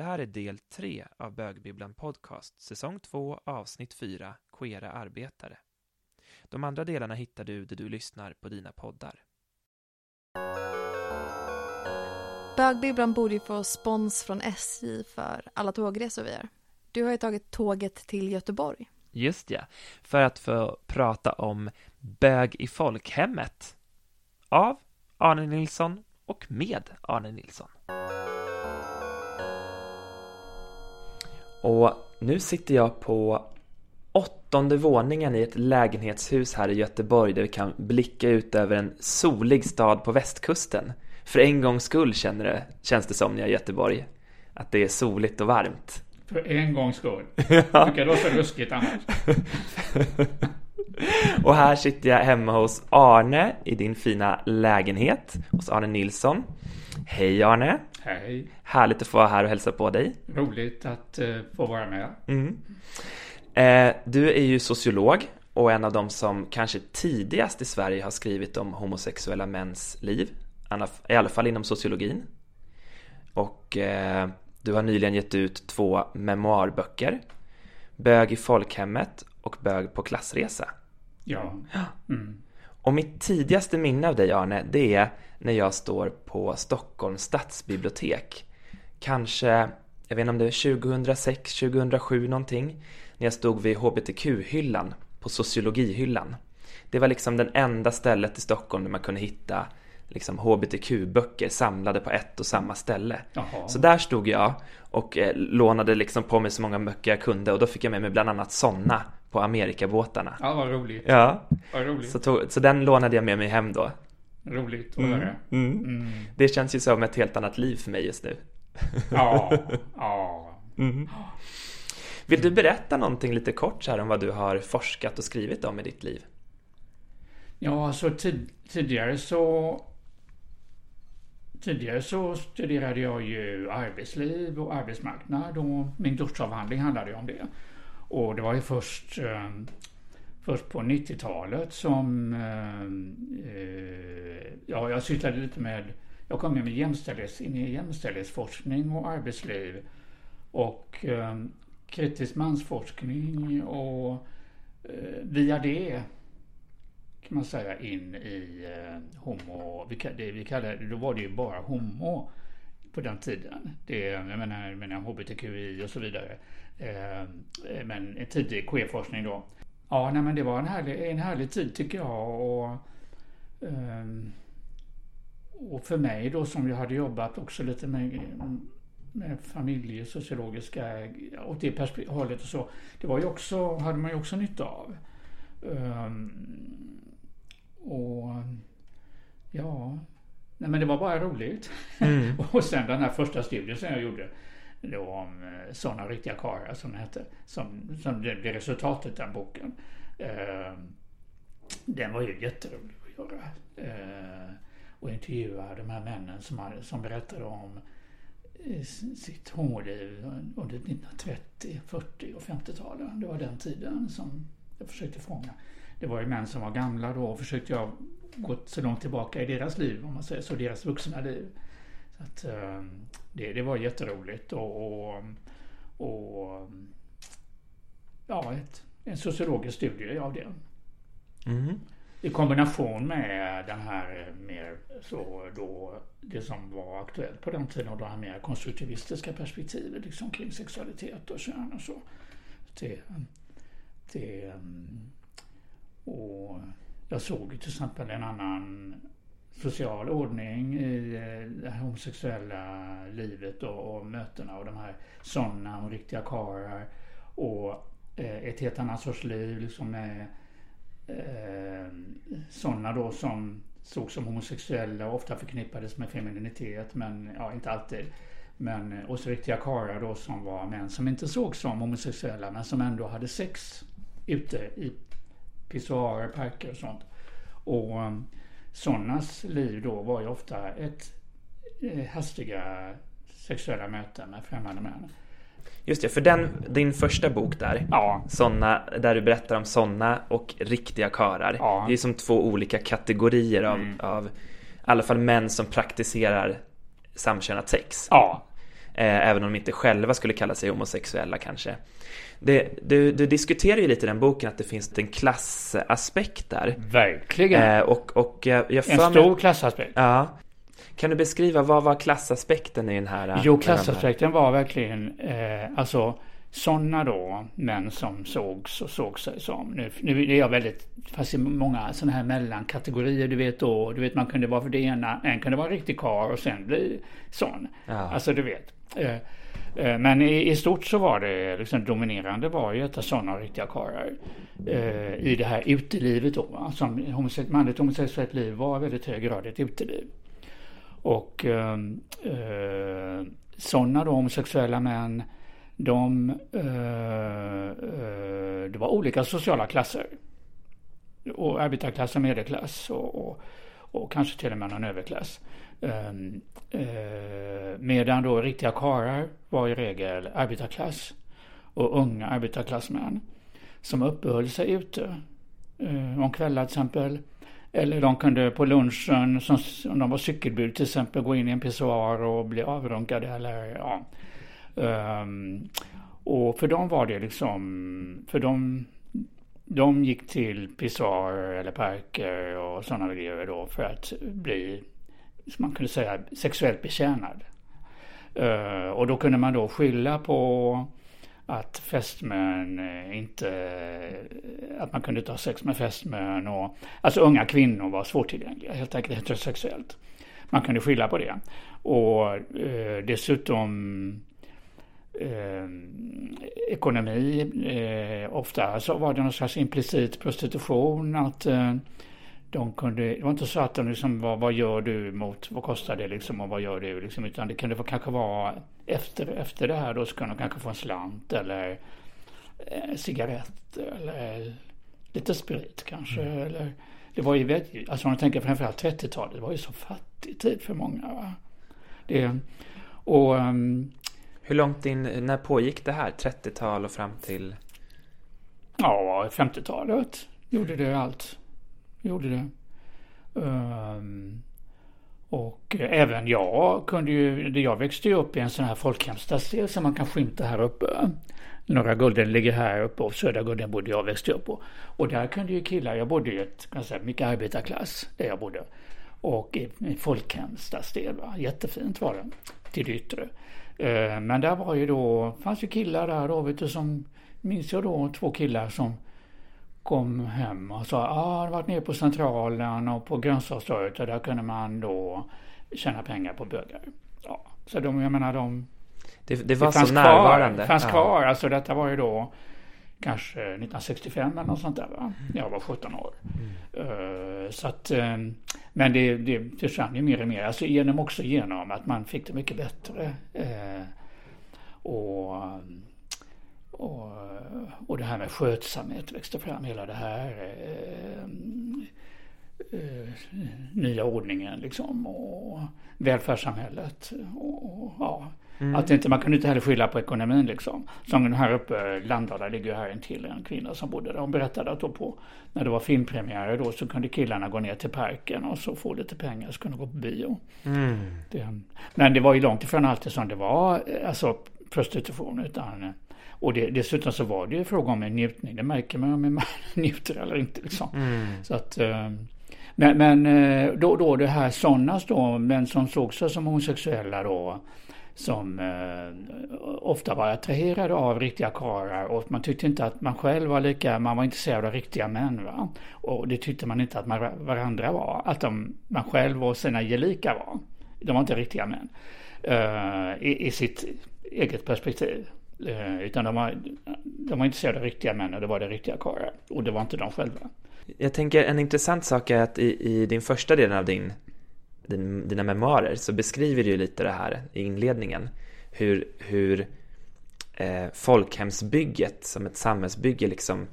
Det här är del 3 av Bögbibblan Podcast, säsong 2, avsnitt 4, Queera arbetare. De andra delarna hittar du där du lyssnar på dina poddar. Bögbibblan borde ju få spons från SJ för alla tågresor vi gör. Du har ju tagit tåget till Göteborg. Just ja, för att få prata om Bög i folkhemmet av Arne Nilsson och med Arne Nilsson. Och nu sitter jag på åttonde våningen i ett lägenhetshus här i Göteborg där vi kan blicka ut över en solig stad på västkusten. För en gångs skull känner det, känns det som när jag är i Göteborg. Att det är soligt och varmt. För en gångs skull. Jag tycker det låter ruskigt annars. och här sitter jag hemma hos Arne i din fina lägenhet. Hos Arne Nilsson. Hej Arne! Hej! Härligt att få vara här och hälsa på dig. Roligt att uh, få vara med. Mm. Eh, du är ju sociolog och en av de som kanske tidigast i Sverige har skrivit om homosexuella mäns liv. I alla fall inom sociologin. Och eh, du har nyligen gett ut två memoarböcker. Bög i folkhemmet och Bög på klassresa. Ja. Mm. Och mitt tidigaste minne av dig Arne, det är när jag står på Stockholms stadsbibliotek. Kanske, jag vet inte om det är 2006, 2007 någonting. När jag stod vid HBTQ-hyllan, på sociologihyllan. Det var liksom den enda stället i Stockholm där man kunde hitta liksom HBTQ-böcker samlade på ett och samma ställe. Jaha. Så där stod jag och eh, lånade liksom på mig så många böcker jag kunde och då fick jag med mig bland annat sådana på Amerikabåtarna. Ja, vad roligt. Ja, Vad roligt. så, tog, så den lånade jag med mig hem då. Roligt att Mm. höra. Mm. Mm. Det känns ju som ett helt annat liv för mig just nu. Ja, ja. Mm. Vill du berätta någonting lite kort så här om vad du har forskat och skrivit om i ditt liv? Ja, alltså tid, tidigare så Tidigare så studerade jag ju arbetsliv och arbetsmarknad och min doktorsavhandling handlade ju om det. Och det var ju först, eh, först på 90-talet som eh, eh, ja, jag sysslade lite med, jag kom med jämställdhets, in i jämställdhetsforskning och arbetsliv. Och eh, kritisk mansforskning och eh, via det kan man säga in i eh, homo, vi, det vi kallar, då var det ju bara homo på den tiden. Det, jag menar, jag menar hbtqi och så vidare. Eh, men en tidig queerforskning då. Ja, nej, men det var en härlig, en härlig tid tycker jag. Och, eh, och för mig då som jag hade jobbat också lite med, med familjesociologiska, åt det hållet och så. Det var ju också, hade man ju också nytta av. Eh, och ja, nej men det var bara roligt. Mm. och sen den här första studien som jag gjorde. Var om eh, sådana riktiga karlar som det hette. Som, som det blev resultatet den boken. Eh, den var ju jätterolig att göra. Eh, och intervjua de här männen som, hade, som berättade om eh, sitt homoliv under 1930, 40 och 50-talen. Det var den tiden som jag försökte fånga. Det var ju män som var gamla då och försökte jag gå så långt tillbaka i deras liv, om man säger så, deras vuxna liv. Så att, eh, det, det var jätteroligt och, och, och ja, ett, en sociologisk studie av det. Mm. I kombination med den här mer så då det som var aktuellt på den tiden och det här mer konstruktivistiska perspektivet liksom kring sexualitet och kön och så. Det, det, mm, och jag såg ju till exempel en annan social ordning i eh, det här homosexuella livet och, och mötena och de här sådana och riktiga karlar och eh, ett helt annat sorts liv liksom med eh, sådana då som såg som homosexuella och ofta förknippades med femininitet men ja, inte alltid. Men, eh, och så riktiga karlar då som var män som inte såg som homosexuella men som ändå hade sex ute i pissoarer, parker och sånt. Och um, sådnas liv då var ju ofta ett eh, hastiga sexuella möten med främmande män. Just det, för den, din första bok där, Ja, såna, där du berättar om såna och riktiga karar. Ja. Det är som två olika kategorier av, Mm. av i alla fall män som praktiserar samkönat sex. ja, Eh, även om de inte själva skulle kalla sig homosexuella kanske. Det, du, du diskuterar ju lite i den boken att det finns en klassaspekt där. Verkligen. Eh, och, och jag, jag en stor mig, klassaspekt. Ja. Kan du beskriva, vad var klassaspekten i den här? eh, Jo, här- klassaspekten var verkligen, eh, alltså sådana då män som sågs och såg sig som, nu, nu är jag väldigt, fast i många sådana här mellankategorier, du vet då, du vet man kunde vara för det ena, en kunde vara en riktig karl och sen bli sån. Ja. Alltså du vet. Eh, eh, men i, i stort så var det liksom dominerande var ju detta sådana riktiga karlar eh, i det här utelivet då. Va? Som homose- manligt homosexuellt liv var i väldigt hög grad ett uteliv. Och eh, eh, sådana då homosexuella män, de, eh, eh, det var olika sociala klasser. Och arbetarklass och medelklass och, och, och kanske till och med någon överklass. Ehm, eh, medan då riktiga karlar var i regel arbetarklass och unga arbetarklassmän som uppehöll sig ute eh, om kvällar till exempel. Eller de kunde på lunchen, som, om de var cykelbud till exempel, gå in i en pissoar och bli avrunkade eller ja. Um, och för dem var det liksom, för dem, de gick till pissoarer eller parker och sådana grejer då för att bli, som man kunde säga, sexuellt betjänad. Uh, ehm, och då kunde man då skylla på att fästmön inte, att man kunde inte ha sex med fästmön och, alltså unga kvinnor var svårtillgängliga, helt enkelt heterosexuellt. Man kunde skylla på det. Och eh, dessutom eh, ekonomi, eh, ofta så var det någon slags implicit prostitution att eh, de kunde, det var inte så att de liksom var, vad gör du mot, vad kostar det liksom och vad gör du liksom, utan det kunde kanske vara efter, efter det här då så kunde de kanske få en slant eller eh, cigaretter eller lite sprit kanske eller det var ju alltså om man tänker framförallt 30-talet, det var ju så fattig tid för många. Va? Det, och um, hur långt in, när pågick det här? 30-tal och fram till? Ja, 50-talet gjorde det allt. Gjorde det. Um, och även jag kunde ju, jag växte ju upp i en sån här folkhemsstadsdel som man kan skymta här uppe. Norra Gulden ligger här uppe och Södra Gulden bodde jag och växte upp på. Och där kunde ju killar, jag bodde i ett, ganska mycket arbetarklass där jag bodde. Och i folkhemstadsdel, folkhemsstadsdel, va? jättefint var det, till det yttre. Eh, Men där var ju då, fanns ju killar där då, vet du, som, minns jag då, två killar som kom hem och sa, ah, jag har varit nere på Centralen och på grönsakstorget och där kunde man då tjäna pengar på bögar. Ja, så de, jag menar de, Det, det var det så kvar, närvarande. fanns Ja. kvar, alltså detta var ju då kanske 1965 eller något sånt där va? Jag var 17 år. Eh, så att, eh, men det, det försvann ju mer och mer, alltså genom också genom att man fick det mycket bättre. Eh, och, och, och det här med skötsamhet växte fram, hela det här eh, nya ordningen liksom och välfärdssamhället. Och, och, ja. Att inte, man kunde inte heller skylla på ekonomin liksom. Som den här uppe, Landala ligger ju här en till en kvinna som bodde där. Hon berättade att då på, när det var filmpremiärer då så kunde killarna gå ner till parken och så få lite pengar så kunde de gå på bio. Mm. Det, men det var ju långt ifrån alltid som det var alltså prostitution utan och det, dessutom så var det ju fråga om en njutning. Det märker man om man njuter eller inte liksom. Mm. Så att, eh, men, men eh, då, då det här sådana då, män som såg sig som homosexuella då, som eh, ofta var attraherade av riktiga karlar och man tyckte inte att man själv var lika, man var intresserad av riktiga män va. Och det tyckte man inte att man, varandra var, att de, man själv och sina gelika var. De var inte riktiga män. eh, i, I sitt eget perspektiv. Eh, utan de var, de var intresserade av riktiga män och det var det riktiga karlar. Och det var inte de själva. Jag tänker en intressant sak är att i, i din första delen av din, din, dina memoarer så beskriver du ju lite det här i inledningen. Hur, hur eh, folkhemsbygget som ett samhällsbygge liksom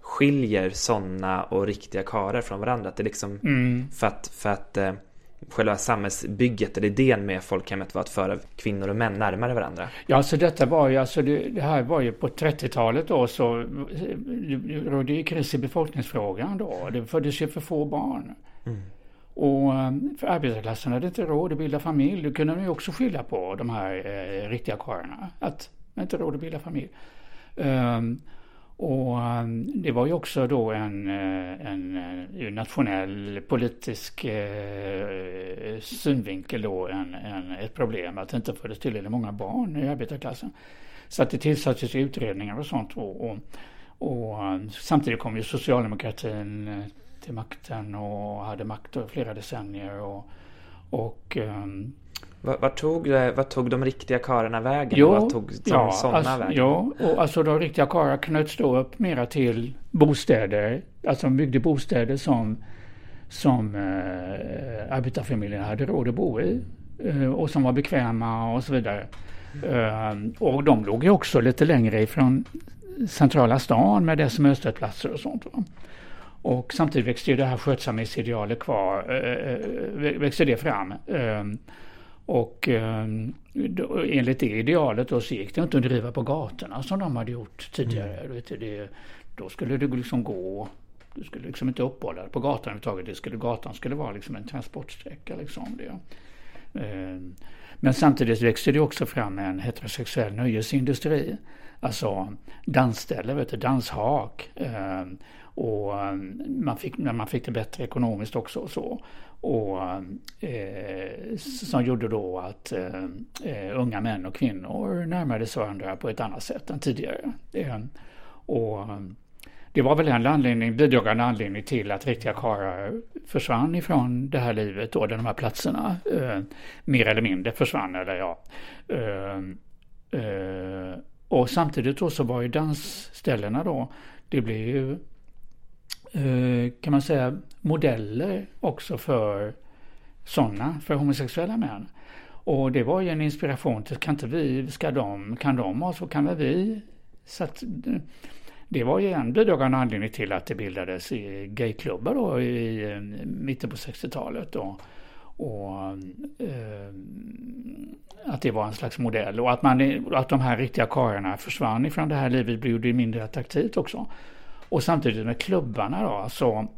skiljer sådana och riktiga karlar från varandra. Att det liksom, Mm. för att, för att eh, själva samhällsbygget eller idén med folkhemmet var att föra kvinnor och män närmare varandra. Ja, så detta var ju, alltså det, det här var ju på 30-talet då så eh, rådde ju kris i befolkningsfrågan då. Det föddes ju för få barn. Och eh, för arbetarklassen hade inte råd att bilda familj. Det kunde de ju också skylla på de här eh, riktiga karlarna. Att man inte råd att bilda familj. Um, och um, det var ju också då en, eh, en, en nationell politisk eh, synvinkel då en, en, ett problem att det inte föddes tillräckligt många barn i arbetarklassen. Så att det tillsattes utredningar och sånt. Och, och, och samtidigt kom ju socialdemokratin till makten och hade makt över flera decennier. Och, och um, vad, vad, tog, vad tog de riktiga karlarna vägen? Jo, vad tog ja, sådana alltså, vägen? Ja, och alltså de riktiga karlarna knöts då upp mera till bostäder. Alltså de byggde bostäder som, som eh, arbetarfamiljerna hade råd att bo i. Eh, och som var bekväma och så vidare. Eh, och de låg ju också lite längre ifrån centrala stan med dess mötesplatser och sånt. Va? Och samtidigt växte ju det här skötsamhetsidealet kvar, äh, växte det fram. Äh, och då, enligt det idealet då så gick det inte att driva på gatorna som de hade gjort tidigare. Mm. Det, då skulle det liksom gå, du skulle liksom inte uppehålla dig på gatan överhuvudtaget. Det skulle, gatan skulle vara liksom en transportsträcka. Liksom det. Men samtidigt växte det också fram en heterosexuell nöjesindustri. Alltså dansställe, vet du, danshak. Och eh, man fick, man fick det bättre ekonomiskt också och så. Och eh, som gjorde då att eh, eh, unga män och kvinnor närmade sig varandra på ett annat sätt än tidigare. Eh, och det var väl en anledning, bidragande anledning till att riktiga karlar försvann ifrån det här livet och de här platserna. Eh, mer eller mindre försvann, eller ja. Eh, eh, och samtidigt då så var ju dansställena då, det blev ju Eh, kan man säga, modeller också för sådana, för homosexuella män. Och det var ju en inspiration till, kan inte vi, ska de, kan de ha så kan väl vi? Så att, eh, det var ju en bidragande anledning till att det bildades gayklubbar då i, i mitten på 60-talet. Och, och eh, att det var en slags modell och att, man, att de här riktiga karlarna försvann ifrån det här livet blev det mindre attraktivt också. Och samtidigt med klubbarna då, så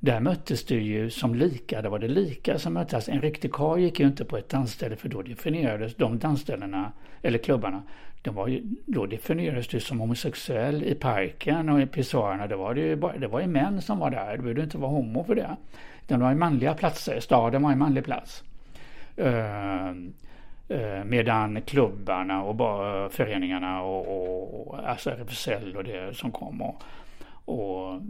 där möttes det ju som lika, det var det lika som möttes. En riktig karl gick ju inte på ett dansställe för då definierades de dansställena, eller klubbarna, de var ju, då definierades du som homosexuell i parken och i pissoarerna. Det var det ju bara, det var ju män som var där, du behövde inte vara homo för det. Utan det var ju manliga platser, staden var en manlig plats. Uh, uh, medan klubbarna och bara eh, föreningarna och, och, och alltså RFSL och det som kom och, och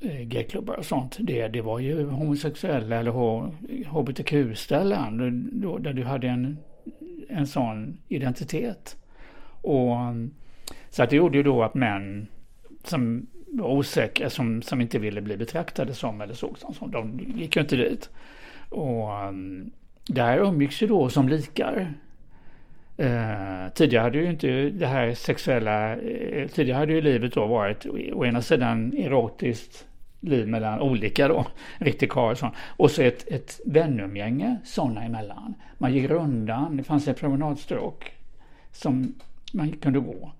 eh, gayklubbar och sånt. Det, det var ju homosexuella eller hbtq-ställen där du hade en, en sån identitet. Och, så att det gjorde ju då att män som var osäkra, som, som inte ville bli betraktade som eller såg som, de gick ju inte dit. Och mm, där umgicks ju då som likar. Eh, tidigare hade ju inte det här sexuella, eh, tidigare hade ju livet då varit å ena sidan erotiskt liv mellan olika då, riktig karl och så ett, ett vänumgänge sådana emellan. Man gick rundan, det fanns ett promenadstråk som man kunde gå.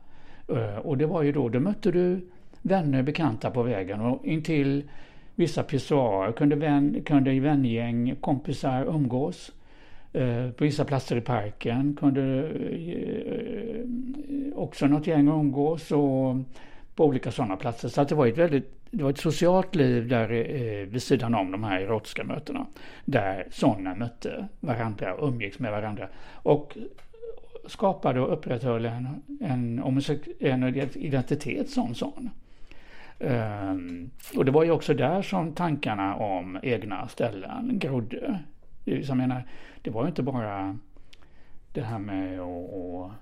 Eh, och det var ju då, då mötte du vänner, bekanta på vägen och intill vissa pissoarer kunde, vän, kunde vängäng, kompisar umgås. Eh, på vissa platser i parken kunde eh, också något gäng umgås och på olika sådana platser. Så att det var ett väldigt det var ett socialt liv där eh, vid sidan om de här erotiska mötena. Där sådana mötte varandra och umgicks med varandra. Och skapade och upprätthöll en, en, en identitet som sån. Um, och det var ju också där som tankarna om egna ställen grodde. Jag menar, det var ju inte bara det här med att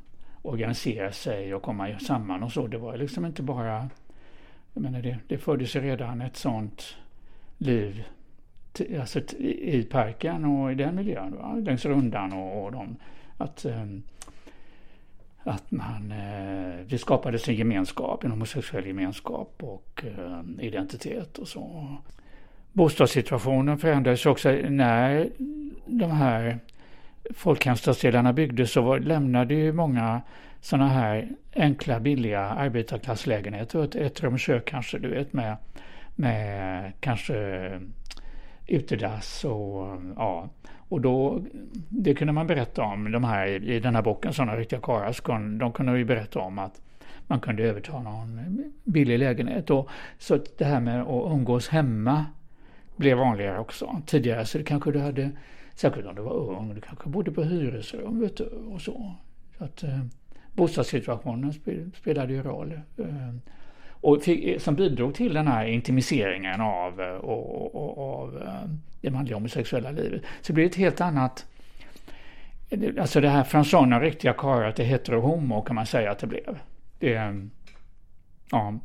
organisera sig och komma samman och så. Det var liksom inte bara, jag menar det, det föddes ju redan ett sånt liv alltså i parken och i den miljön, va? längs rundan och, och de, att, ehm, att man, eh, det skapades en gemenskap, en homosexuell gemenskap och ehm, identitet och så. Bostadssituationen förändrades också när de här folkhemsstadsdelarna byggdes så var, lämnade ju många sådana här enkla billiga arbetarklasslägenheter. Ett, ett rum kök kanske, du vet med, med kanske utedass och ja. Och då, det kunde man berätta om, de här i den här boken, sådana riktiga karlar, de kunde ju berätta om att man kunde överta någon billig lägenhet. Och, så det här med att umgås hemma blev vanligare också. Tidigare så det kanske du hade, särskilt om du var ung, du kanske bodde på hyresrum vet du, och så. så att, eh, bostadssituationen spelade ju roll. Eh, och fick, eh, som bidrog till den här intimiseringen av, eh, och, och, av eh, det manliga homosexuella livet. Så det blev ett helt annat Alltså det här från sådana riktiga karlar till hetero-homo kan man säga att det blev. Det, ja.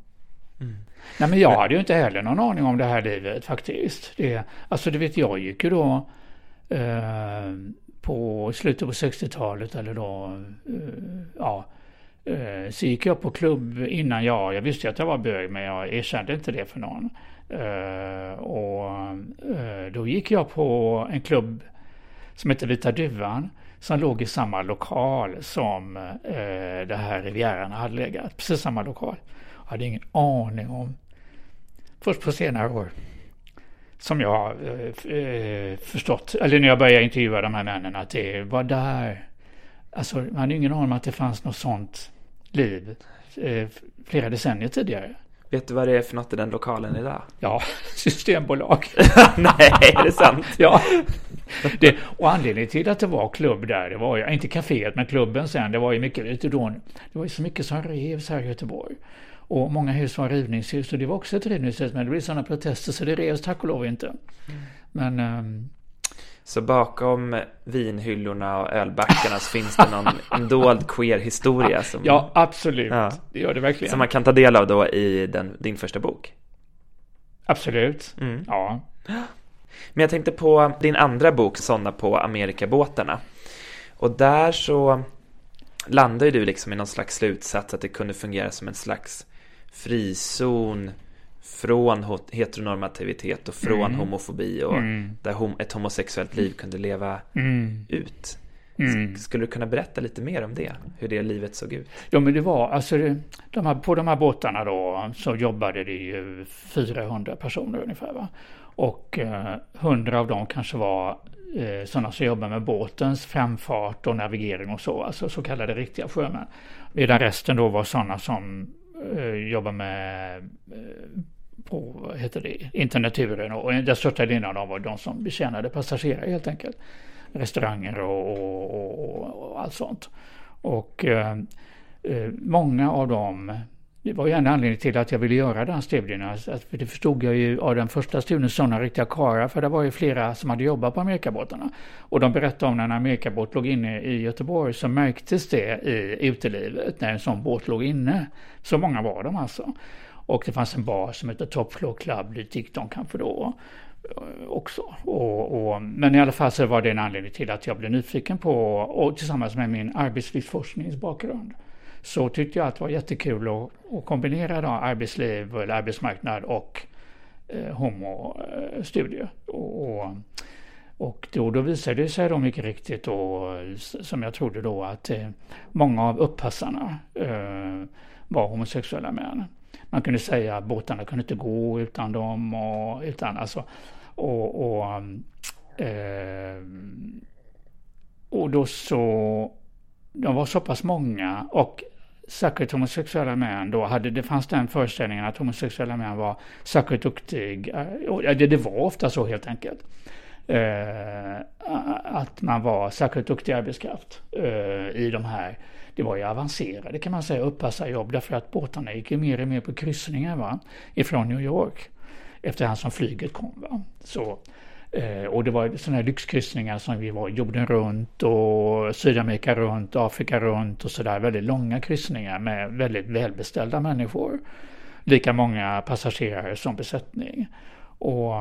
Mm. Nej men jag hade ju inte heller någon aning om det här livet faktiskt. Det, alltså du vet jag gick ju då eh, på slutet på 60-talet eller då, eh, ja, eh, så gick jag på klubb innan jag, jag visste att jag var bög men jag erkände inte det för någon. Eh, och eh, då gick jag på en klubb som heter Vita Duvan som låg i samma lokal som eh, det här Rivieran hade legat. Precis samma lokal. Hade ingen aning om, först på senare år, som jag har eh, förstått, eller när jag började intervjua de här männen, att det var där. Alltså man hade ingen aning om att det fanns något sånt liv eh, flera decennier tidigare. Vet du vad det är för något i den lokalen idag? Ja, Systembolag. Nej, är det sant? ja. Det, och anledningen till att det var klubb där, det var ju, inte kaféet, men klubben sen, det var ju mycket, då, det var ju så mycket som revs här i Göteborg. Och många hus var rivningshus och det var också ett rivningshus, men det blev sådana protester så det revs tack och lov inte. Mm. Men um, så bakom vinhyllorna och ölbackarna så finns det någon en dold queer-historia. Som, ja, absolut. Ja, det gör det verkligen. Som man kan ta del av då i den, din första bok. Absolut, mm. ja. Men jag tänkte på din andra bok, Sådana på Amerikabåtarna. Och där så landar ju du liksom i någon slags slutsats att det kunde fungera som en slags frizon från heteronormativitet och från mm. homofobi och mm. där ett homosexuellt liv kunde leva mm. ut. Mm. Skulle du kunna berätta lite mer om det? Hur det livet såg ut? Ja men det var, alltså det, de här, på de här båtarna då så jobbade det ju 400 personer ungefär va. Och eh, 100 av dem kanske var eh, sådana som jobbar med båtens framfart och navigering och så, alltså så kallade riktiga sjömän. Medan resten då var sådana som Eh, jobbar med eh, på vad heter det, internaturen och den största delen av dem var de som betjänade passagerare helt enkelt. Restauranger och, och, och, och allt sånt. Och eh, eh många av dem, det var ju en anledning till att jag ville göra den studien. Alltså, för det förstod jag ju av den första studien, sådana riktiga karlar, för det var ju flera som hade jobbat på Amerikabåtarna. Och de berättade om när en Amerikabåt låg inne i Göteborg så märktes det i utelivet när en sån båt låg inne. Så många var de alltså. Och det fanns en bar som hette Top Floor Club, dit gick de kanske då eh, också. Och, och, men i alla fall så var det en anledning till att jag blev nyfiken på, och tillsammans med min arbetslivsforskningsbakgrund, så tyckte jag att det var jättekul att, att kombinera då arbetsliv eller arbetsmarknad och eh, homostudier. Eh, och, och, och då, då visade det sig då mycket riktigt då, som jag trodde då, att eh, många av uppassarna eh, var homosexuella män man kunde säga att båtarna kunde inte gå utan dem och utan alltså och, och, eh, och då så de var så pass många och särskilt homosexuella män då hade det fanns den föreställningen att homosexuella män var särskilt duktiga. Eh, det, det var ofta så helt enkelt. Eh, att man var särskilt duktig arbetskraft eh, i de här det var ju avancerade kan man säga uppassarjobb därför att båtarna gick ju mer och mer på kryssningar va, ifrån New York efterhand som flyget kom. Va. Så, eh, Eh, och det var sådana här lyxkryssningar som vi var jorden runt och Sydamerika runt, Afrika runt och sådär. Väldigt långa kryssningar med väldigt välbeställda människor. Lika många passagerare som besättning. Och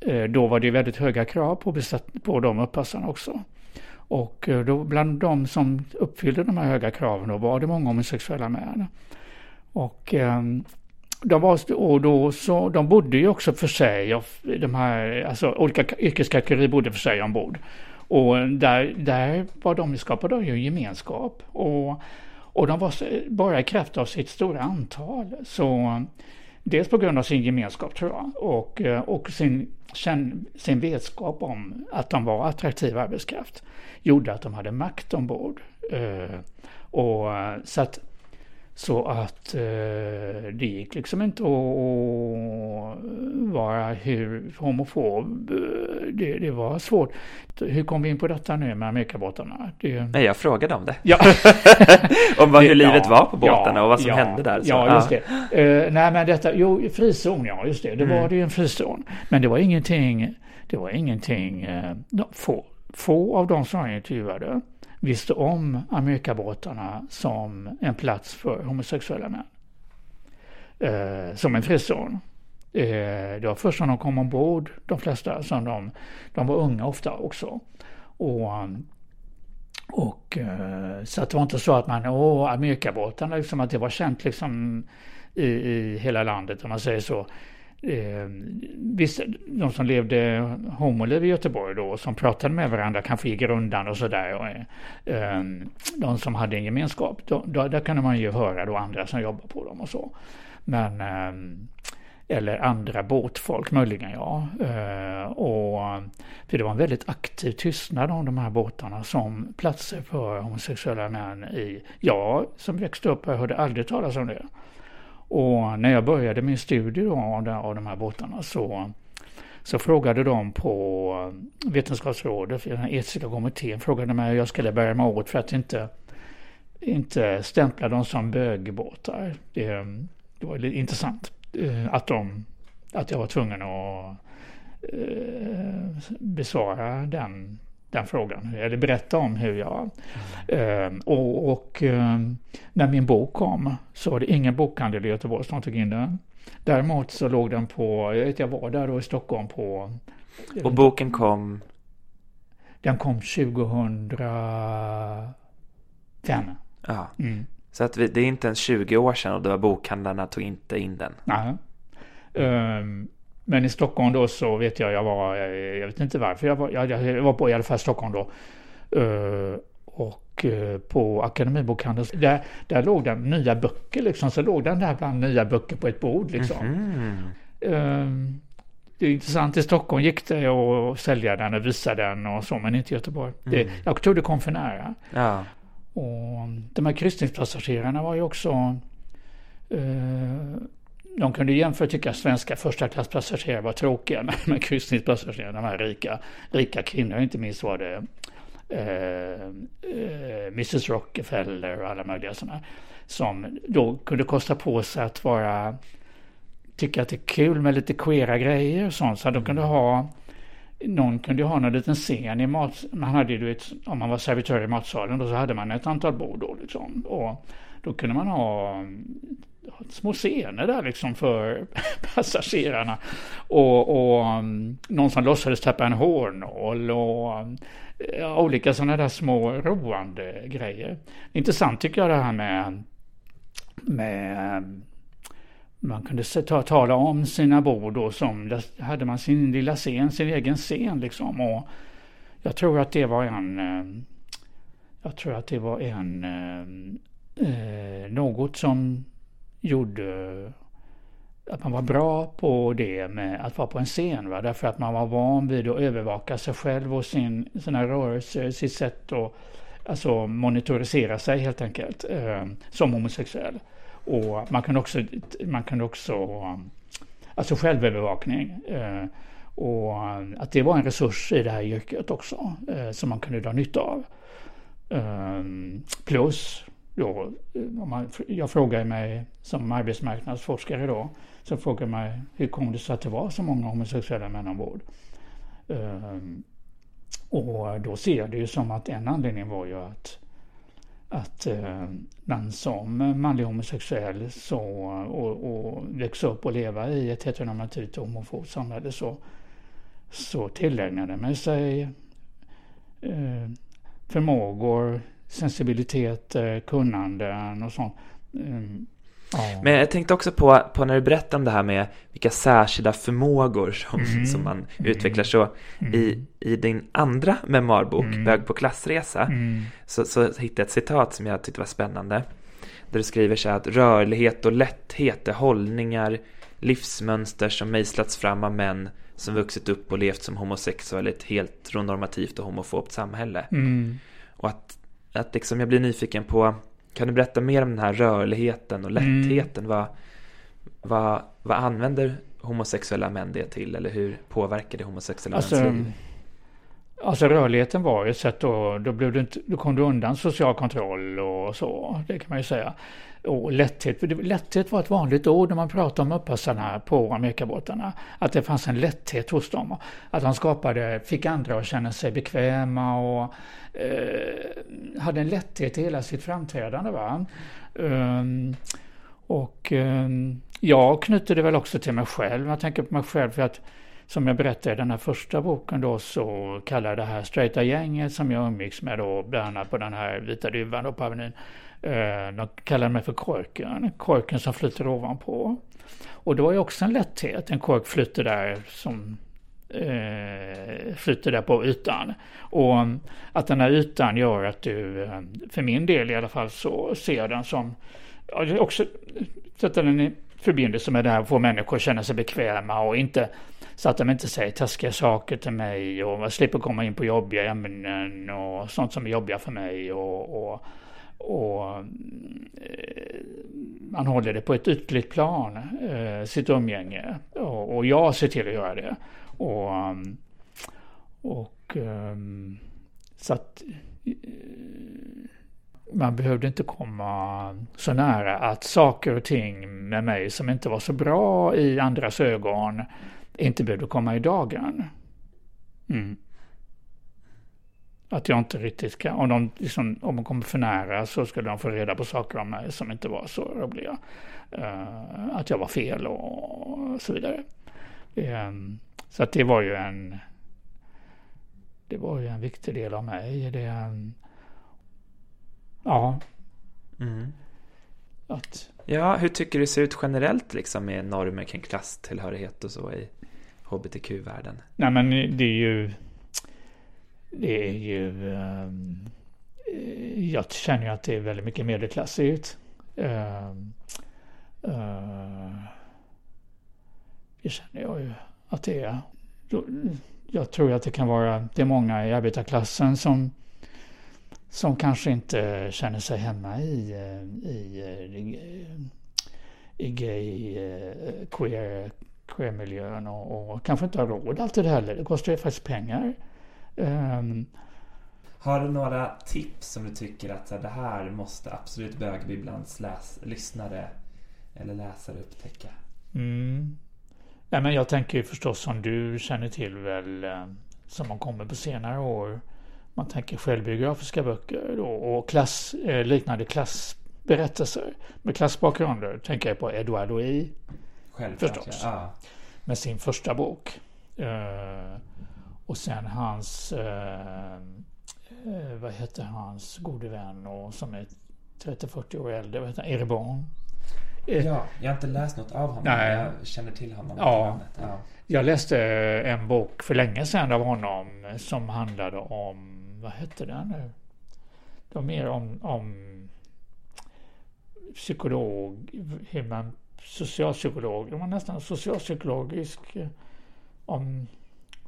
eh, då var det väldigt höga krav på, besätt- på de uppassarna också. Och eh, då, bland de som uppfyllde de här höga kraven då var det många homosexuella män. Och ehm, de, var, och då så, de bodde ju också för sig, de här, alltså olika yrkeskategorier bodde för sig ombord. Och där, där var de skapade ju en gemenskap. Och, och de var bara i kraft av sitt stora antal så Dels på grund av sin gemenskap tror jag och, eh, och sin, sin vetskap om att de var attraktiv arbetskraft gjorde att de hade makt ombord. Eh, och, eh, så att så att eh, det gick liksom inte att vara hur homofob. Det, det, var svårt. Hur kom vi in på detta nu med Amerikabåtarna? Det... Nej, jag frågade om det. Ja. om vad, hur livet ja, var på båtarna ja, och vad som hände där. Så. Ja, just det. Uh, nej, men detta, jo, frizon, ja, just det. Det mm. var det ju en frizon. Men det var ingenting, det var ingenting, uh, få, få av de som jag intervjuade visste om Amerikabåtarna som en plats för homosexuella män. Eh, som en frizon. Eh, det var först när de kom ombord, de flesta, som de, de var unga ofta också. Och, och eh, så att det var inte så att man, åh, Amerikabåtarna, liksom att det var känt liksom i, i hela landet om man säger så eh, visst, de som levde homoliv i Göteborg då, som pratade med varandra, kanske i grundan och sådär. Eh, eh, de som hade en gemenskap, då, då, där kunde man ju höra då andra som jobbar på dem och så. Men, eh, eller andra båtfolk möjligen, ja. Eh, och, för det var en väldigt aktiv tystnad om de här båtarna som platser för homosexuella män i, ja, som växte upp, jag hörde aldrig talas om det. Och när jag började min studie då av de här båtarna så, så frågade de på Vetenskapsrådet, den etiska kommittén, frågade mig hur jag skulle bära mig åt för att inte, inte stämpla dem som bögbåtar. Det, det var lite intressant eh, att, de, att jag var tvungen att eh, besvara den den frågan, eller berätta om hur jag... Mm. och, och ehm, när min bok kom så var det ingen bokhandel i Göteborg som tog in den. Däremot så låg den på, jag vet jag var där då i Stockholm på... Och boken kom? Den kom 2005. Ja. Mm. Så att vi, det är inte ens 20 år sedan och var bokhandlarna tog inte in den. Nej. Um, men i Stockholm då så vet jag, jag var, jag vet inte varför, jag var, jag, var på i alla fall Stockholm då. Uh, och uh, på Akademibokhandeln, där, där låg den nya böcker liksom, så låg den där bland nya böcker på ett bord liksom. Mm -hmm. uh, det är intressant, i Stockholm gick det att sälja den och visa den och så, men inte i Göteborg. Mm. Det, jag tror det kom för nära. Ja. Och de här kryssningspassagerarna var ju också de kunde jämföra tycka att svenska första klasspassagerare var tråkiga med kryssningspassagerare, de här rika, rika kvinnor, inte minst var det eh, eh, Mrs Rockefeller och alla möjliga sådana, som då kunde kosta på sig att vara, tycka att det är kul med lite queera grejer och sånt, så de kunde ha någon kunde ha någon liten scen i mat, man hade ju, om man var servitör i matsalen då så hade man ett antal bord då liksom. Och då kunde man ha små scener där liksom för passagerarna. Och, och mm, någon som låtsades tappa en hårnål och mm, ja, olika sådana där små roande grejer. Intressant tycker jag det här med, med mm, man kunde ta, tala om sina bord och som där hade man sin lilla scen, sin egen scen liksom. Och jag tror att det var en, jag tror att det var en, eh, något som gjorde att man var bra på det med att vara på en scen. Va? Därför att man var van vid att övervaka sig själv och sin, sina rörelser, sitt sätt att alltså, monitorisera sig helt enkelt eh, som homosexuell. Och man kan också, man kan också alltså självövervakning. Eh, och att det var en resurs i det här yrket också eh, som man kunde dra nytta av. Eh, plus då, om man, jag frågar mig som arbetsmarknadsforskare då, så frågar man hur kom det sig att det var så många homosexuella män ombord? Um, och då ser jag det ju som att en anledning var ju att, att uh, man som manlig homosexuell så, och, och växa upp och leva i ett heteronormativt homofobt samhälle så, så tillägnade man sig uh, förmågor, sensibilitet, kunnanden och sånt. Mm. Ja. Men jag tänkte också på, på när du berättade om det här med vilka särskilda förmågor som, mm. som man mm. utvecklar. Så mm. i, i din andra memoarbok, mm. Bög på klassresa, mm. så, så hittade jag ett citat som jag tyckte var spännande. Där du skriver så här att rörlighet och lätthet är hållningar, livsmönster som mejslats fram av män som vuxit upp och levt som homosexuella i ett heteronormativt och homofobt samhälle. Mm. Och att, att liksom jag blir nyfiken på, kan du berätta mer om den här rörligheten och Mm. lättheten? Vad, vad, vad använder homosexuella män det till? Eller hur påverkar det homosexuella Alltså, liv? Alltså rörligheten var ju ett sätt då, då, blev du inte, då kom du undan social kontroll och så, det kan man ju säga. Och lätthet, för det, lätthet var ett vanligt ord när man pratade om uppassarna på Amerikabåtarna. Att det fanns en lätthet hos dem. Att de skapade, fick andra att känna sig bekväma och eh, hade en lätthet i hela sitt framträdande. Va? Um, och um, jag knyter det väl också till mig själv. Jag tänker på mig själv för att som jag berättade i den här första boken då så kallar jag det här straighta gänget som jag umgicks med då bland annat på den här Vita Duvan då på Avenyn. Eh, de kallade mig för korken, korken som flyter ovanpå. Och det var ju också en lätthet, en kork flyter där som eh, flyter där på ytan. Och eh, att den här ytan gör att du, eh, för min del i alla fall, så ser jag den som, ja, också sätta den i förbindelse med det här, få människor att känna sig bekväma och inte så att de inte säger taskiga saker till mig och man slipper komma in på jobbiga ämnen och sånt som är jobbiga för mig och, och, och eh, man håller det på ett ytligt plan, eh, sitt umgänge. Och, jag ser till att göra det. Och, och eh, så att man behövde inte komma så nära att saker och ting med mig som inte var så bra i andras ögon inte behövde komma i dagen. Mm. Att jag inte riktigt kan, om de, liksom, om de kommer för nära så skulle de få reda på saker om mig som inte var så roliga. Uh, att jag var fel och så vidare. Um, så att det var ju en det var ju en viktig del av mig. Det, um, ja. Mm. Att, Ja, hur tycker du det ser ut generellt liksom med normer kring klasstillhörighet och så i hbtq-världen? nej men det är ju det är ju um, jag känner ju att det är väldigt mycket medelklassigt. Um, ehm, uh, eh, det känner jag ju att det är. Jag tror att det kan vara, det är många i arbetarklassen som som kanske inte känner sig hemma i, eh, i, eh, i, i gay, queer, queer-miljön och, och kanske inte har råd alltid heller. Det kostar ju faktiskt pengar. Um, har du några tips som du tycker att så här, det här måste absolut bögbibblans läs, lyssnare eller läsare upptäcka? Mm. Nej, men jag tänker ju förstås som du känner till väl som har kommit på senare år. Man tänker självbiografiska böcker och, och klass, eh, liknande klassberättelser med klassbakgrunder. Tänker jag på Edward Louis. Självklart, förstås. Ja. Med sin första bok. Eh, och sen hans, eh, vad heter hans gode vän och som är 30-40 år äldre, vad heter han? Erebon. Ja, jag har inte läst något av honom. Nej. Jag känner till honom. Ja. ja. Jag läste en bok för länge sedan av honom som handlade om, vad hette den nu? Det var mer om, om psykolog, hur man, socialpsykolog, det var nästan socialpsykologisk om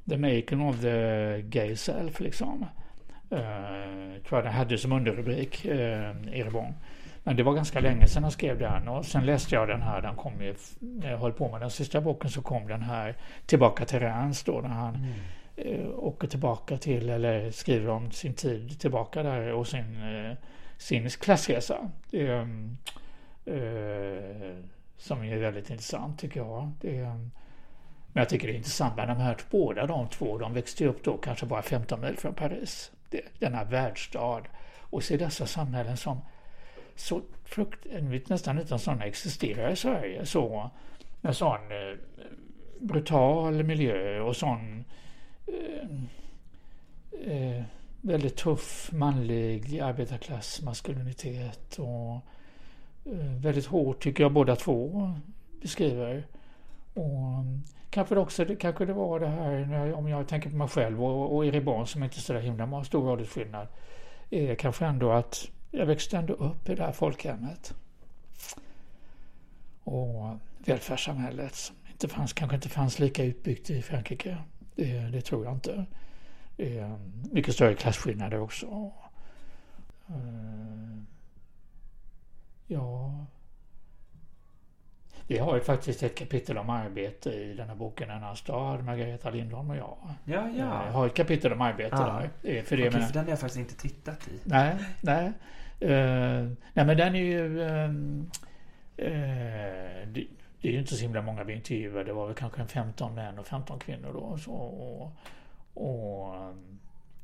the making of the gay self liksom. Uh, tror jag den hade som underrubrik, uh, Erebon. Men det var ganska länge sedan han skrev den och sen läste jag den här, den kom ju, när jag höll på med den sista boken så kom den här Tillbaka till Rans då när han mm. eh, åker tillbaka till eller skriver om sin tid tillbaka där och sin, eh, sin klassresa. Som är väldigt intressant tycker jag. Det, men jag tycker det är intressant med de här båda de två, de växte upp då kanske bara 15 mil från Paris. Det, denna världsstad. Och se dessa samhällen som så frukt, nästan utan sådana existerar i Sverige. Så, med sån eh, brutal miljö och sån eh, eh, väldigt tuff manlig arbetarklass maskulinitet och Eh, väldigt hårt tycker jag båda två beskriver. Och mm, kanske det också, kanske det var det här, om jag tänker på mig själv och, och barn som inte är så där himla stor åldersskillnad, är kanske ändå att jag växte ändå upp i det här folkhemmet. och välfärdssamhället som inte fanns, kanske inte fanns lika utbyggt i Frankrike. Det, det tror jag inte. Det mycket större klasskillnader också. Eh, Eh, ja, vi har ju faktiskt ett kapitel om arbete i den här boken En annan stad, Margareta Lindholm och jag. Ja, ja. Jag har ett kapitel om arbete Ja. där. Eh, För det Okej, menar- för den har jag faktiskt inte tittat i. Nej, nej. Eh, nej men den är ju... ehm, eh, det, det är ju inte så himla många vi intervjuade. Det var väl kanske en 15 män och 15 kvinnor då. Så, och, och ehm,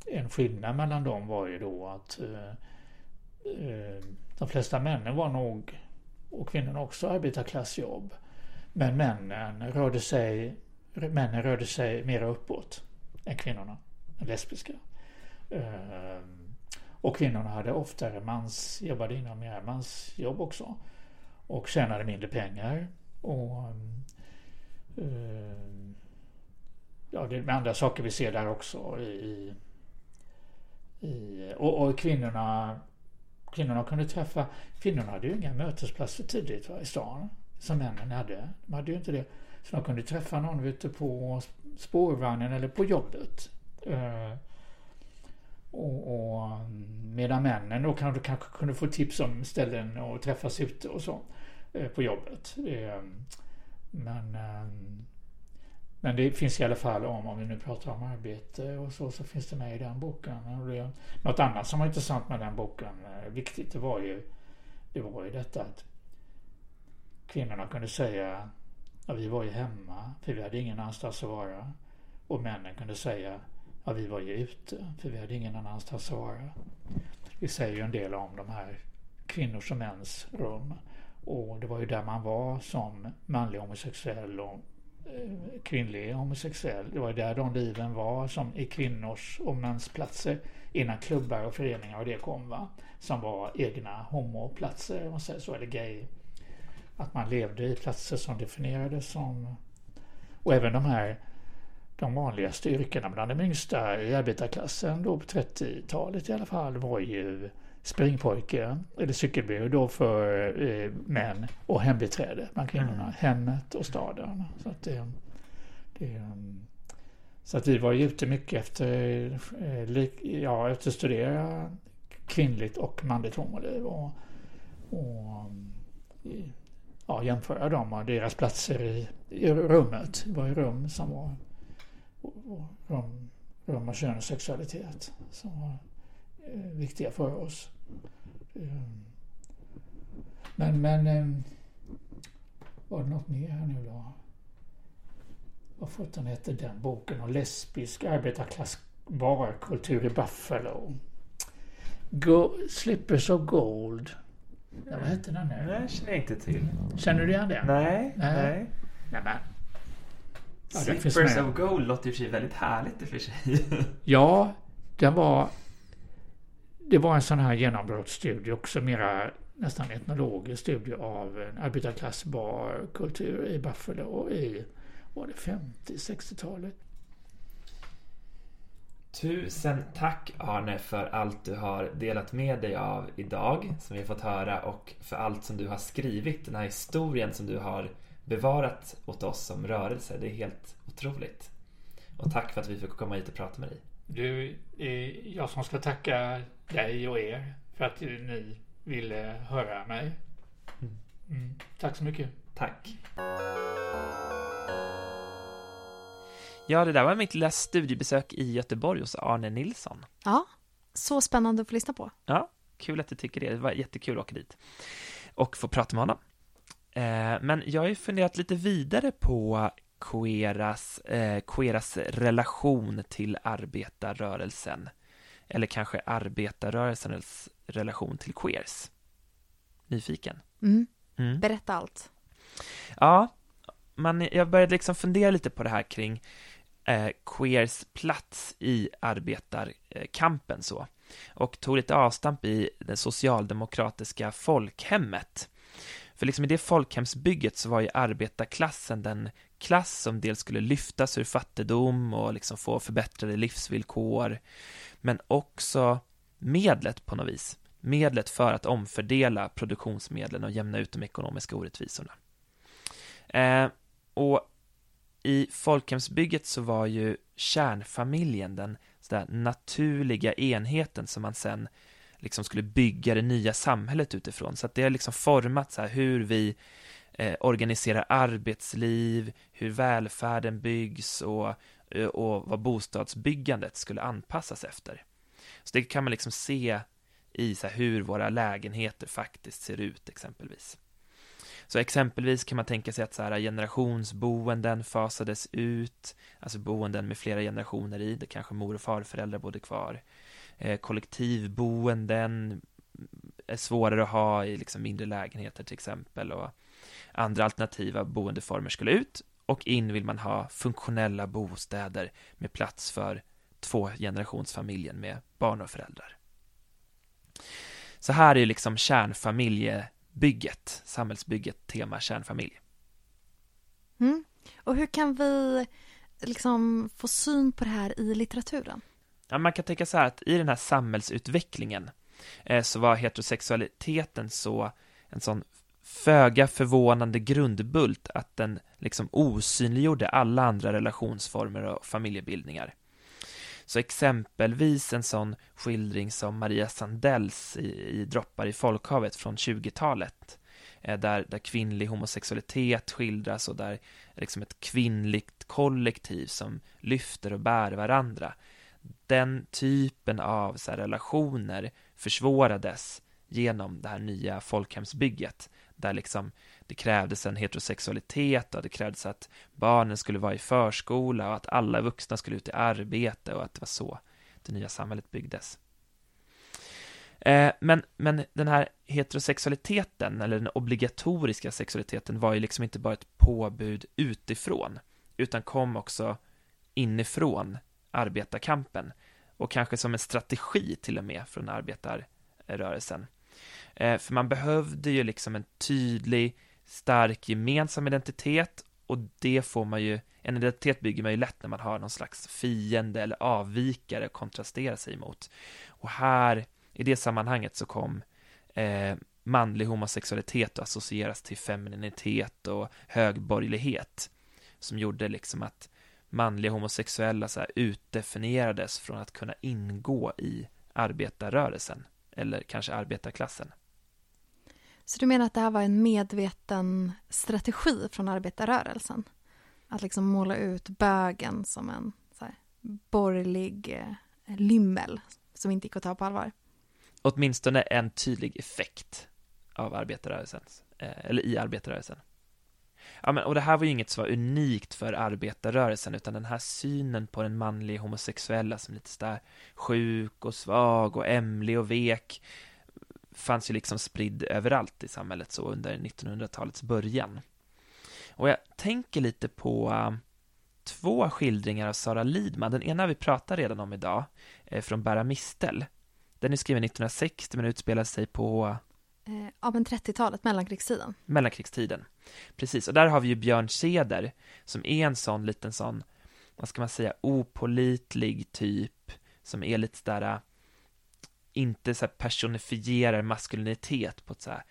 en skillnad mellan dem var ju då att eh, eh, Eh, de flesta männen var nog, och kvinnorna också, arbetarklassjobb. Men männen rörde sig, männen rörde sig mera uppåt än kvinnorna, än lesbiska. Eh, och kvinnorna hade oftare mans, jobbade inom mer mansjobb också. Och tjänade mindre pengar. Och eh, ja, det är med andra saker vi ser där också. I, i, och, och kvinnorna, kvinnorna kunde träffa, kvinnorna hade ju inga mötesplatser tidigt va, i stan. Som männen hade. De hade ju inte det. Så de kunde träffa någon ute på spårvagnen eller på jobbet. Eh, och, och medan männen då kanske, kanske kunde få tips om ställen och träffas ute och så eh, på jobbet. Eh, Men, eh, men det finns i alla fall om, om vi nu pratar om arbete och så, så finns det med i den boken. Och det, något annat som var intressant med den boken, eh, viktigt, det var ju, det var ju detta att kvinnorna kunde säga att vi var ju hemma, för vi hade ingen annanstans att vara. Och männen kunde säga att vi var ju ute, för vi hade ingen annanstans att vara. Det säger ju en del om de här kvinnors och mäns rum. Och det var ju där man var som manlig homosexuell och Eh, kvinnlig homosexuell. Det var ju där de liven var som i kvinnors och mäns platser innan klubbar och föreningar och det kom va. Som var egna homoplatser om man säger så, eller gay. Att man levde i platser som definierades som och även de här de vanligaste yrkena bland de yngsta i arbetarklassen då på 30-talet i alla fall var ju springpojke eller cykelbud då för eh, män och hembiträde bland kvinnorna. Mm. Hemmet och staden. Så att, det, det, um, så att vi var ju ute mycket efter, eh, lik, ja, efter att studera kvinnligt och manligt homoliv och, och i- ja, jämföra dem och deras platser i, i rummet. Det var ju rum som var och, och rum, rum och kön och sexualitet som var eh, viktiga för oss. Eh, men, men eh, var det något mer här nu då? Vad sjutton hette den boken om lesbisk arbetarklass barkultur i Buffalo? Go, Slippers of Gold. Ja, vad hette den nu? Nej, känner jag inte till. Känner du igen den? Nej, Nej. nej. Nej, men. Ja, Slippers of Gold låter i och för sig väldigt härligt i och för sig. Ja, den var... Det var en sån här genombrottsstudie också, mera nästan etnologisk studie av en arbetarklassbarkultur i Buffalo i, var det 50-60-talet? Tusen tack Arne för allt du har delat med dig av idag som vi har fått höra och för allt som du har skrivit, den här historien som du har bevarat åt oss som rörelse. Det är helt otroligt. Och tack för att vi fick komma hit och prata med dig. Du, jag som ska tacka dig och er för att ni ville höra mig. Mm. Tack så mycket. Tack. Ja, det där var mitt lilla studiebesök i Göteborg hos Arne Nilsson. Ja, så spännande att få lyssna på. Ja, kul att du tycker det. Det var jättekul att åka dit och få prata med honom. Eh, men jag har ju funderat lite vidare på Queeras, eh, Queeras relation till arbetarrörelsen. Eller kanske arbetarrörelsens relation till queers. Nyfiken? Mm. Mm. Berätta allt. Ja, man, jag började liksom fundera lite på det här kring eh, queers plats i arbetarkampen så. Och tog lite avstamp i det socialdemokratiska folkhemmet. För liksom i det folkhemsbygget så var ju arbetarklassen den klass som dels skulle lyftas ur fattigdom och liksom få förbättrade livsvillkor, men också medlet på något vis. Medlet för att omfördela produktionsmedlen och jämna ut de ekonomiska orättvisorna. Eh, och i folkhemsbygget så var ju kärnfamiljen den sådär naturliga enheten som man sen liksom skulle bygga det nya samhället utifrån. Så att det har liksom format så här hur vi eh, organiserar arbetsliv, hur välfärden byggs och, eh, och vad bostadsbyggandet skulle anpassas efter. Så det kan man liksom se i så hur våra lägenheter faktiskt ser ut exempelvis. Så exempelvis kan man tänka sig att så här generationsboenden fasades ut, alltså boenden med flera generationer i, det kanske mor och farföräldrar bodde kvar. Eh, kollektivboenden är svårare att ha i liksom mindre lägenheter till exempel och andra alternativa boendeformer skulle ut och in vill man ha funktionella bostäder med plats för två generationsfamiljen med barn och föräldrar. Så här är liksom kärnfamiljebygget, samhällsbygget, tema kärnfamilj. Mm. Och hur kan vi liksom få syn på det här i litteraturen? Ja, man kan tänka så här att i den här samhällsutvecklingen eh, så var heterosexualiteten så en sån föga förvånande grundbult att den liksom osynliggjorde alla andra relationsformer och familjebildningar. Så exempelvis en sån skildring som Maria Sandells i, i Droppar i folkhavet från 20-talet eh, där, där kvinnlig homosexualitet skildras och där liksom ett kvinnligt kollektiv som lyfter och bär varandra. Den typen av så här, relationer försvårades genom det här nya folkhemsbygget där liksom det krävdes en heterosexualitet och det krävdes att barnen skulle vara i förskola och att alla vuxna skulle ut i arbete och att det var så det nya samhället byggdes. Eh, men, men den här heterosexualiteten, eller den obligatoriska sexualiteten, var ju liksom inte bara ett påbud utifrån, utan kom också inifrån arbetarkampen och kanske som en strategi till och med från arbetarrörelsen. Eh, för man behövde ju liksom en tydlig, stark gemensam identitet och det får man ju, en identitet bygger man ju lätt när man har någon slags fiende eller avvikare att kontrastera sig mot. Och här, i det sammanhanget så kom eh, manlig homosexualitet att associeras till femininitet och högborgerlighet som gjorde liksom att manliga homosexuella så här utdefinierades från att kunna ingå i arbetarrörelsen eller kanske arbetarklassen. Så du menar att det här var en medveten strategi från arbetarrörelsen? Att liksom måla ut bögen som en så här, borgerlig eh, lymmel som inte gick att ta på allvar? Åtminstone en tydlig effekt av arbetarrörelsen, eh, eller i arbetarrörelsen. Ja, men, och det här var ju inget som var unikt för arbetarrörelsen, utan den här synen på den manliga homosexuella som lite sådär sjuk och svag och ämlig och vek fanns ju liksom spridd överallt i samhället så under 1900-talets början. Och jag tänker lite på uh, två skildringar av Sara Lidman. Den ena vi pratar redan om idag, eh, från Bära Mistel. Den är skriven 1960 men utspelar sig på eh, Ja, men 30-talet, mellankrigstiden. Mellankrigstiden, precis. Och där har vi ju Björn Seder som är en sån liten sån, vad ska man säga, opolitlig typ som är lite där inte så personifierar maskulinitet på ett så här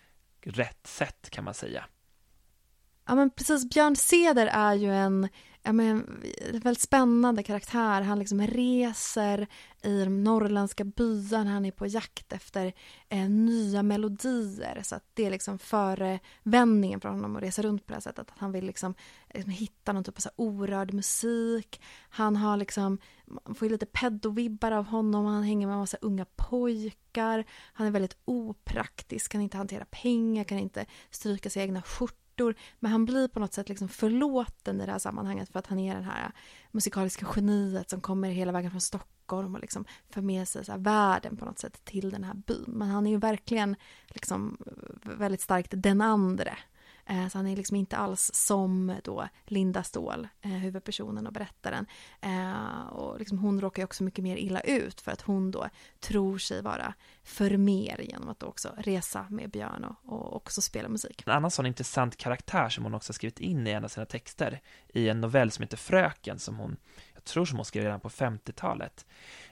rätt sätt kan man säga. Ja men precis, Björn Seder är ju en, ja, men, en väldigt spännande karaktär. Han liksom reser i de norrländska byarna, han är på jakt efter eh, nya melodier. Så att det är liksom förevändningen för honom att resa runt på det här sättet. Att han vill liksom, liksom hitta någon typ av så orörd musik. Han har liksom, man får ju lite pedovibbar av honom, han hänger med en massa unga pojkar. Han är väldigt opraktisk, kan inte hantera pengar, kan inte stryka sina egna skjortor skjortor. Men han blir på något sätt liksom förlåten i det här sammanhanget för att han är det här musikaliska geniet som kommer hela vägen från Stockholm och liksom för med sig så världen på något sätt till den här byn. Men han är ju verkligen liksom väldigt starkt den andre Eh, så han är liksom inte alls som då Linda Ståhl, eh, huvudpersonen och berättaren. Eh, och liksom hon råkar ju också mycket mer illa ut för att hon då tror sig vara för mer genom att också resa med Björn och, och också spela musik. En annan sån intressant karaktär som hon också skrivit in i en av sina texter i en novell som heter Fröken som hon, jag tror som hon skrev redan på 50-talet.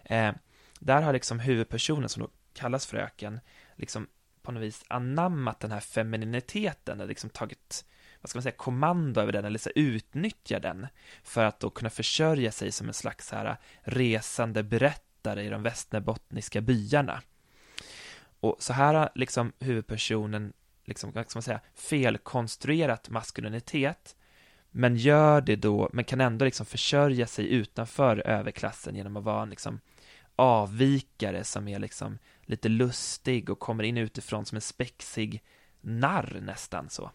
Eh, där har liksom huvudpersonen som då kallas Fröken liksom på något vis anammat den här femininiteten, liksom tagit vad ska man säga, kommando över den eller så utnyttjar den för att då kunna försörja sig som en slags här resande berättare i de västerbottniska byarna. Och så här har liksom huvudpersonen liksom, vad ska man säga, felkonstruerat maskulinitet men gör det då, men kan ändå liksom försörja sig utanför överklassen genom att vara en liksom avvikare som är liksom lite lustig och kommer in utifrån som en spexig narr nästan så.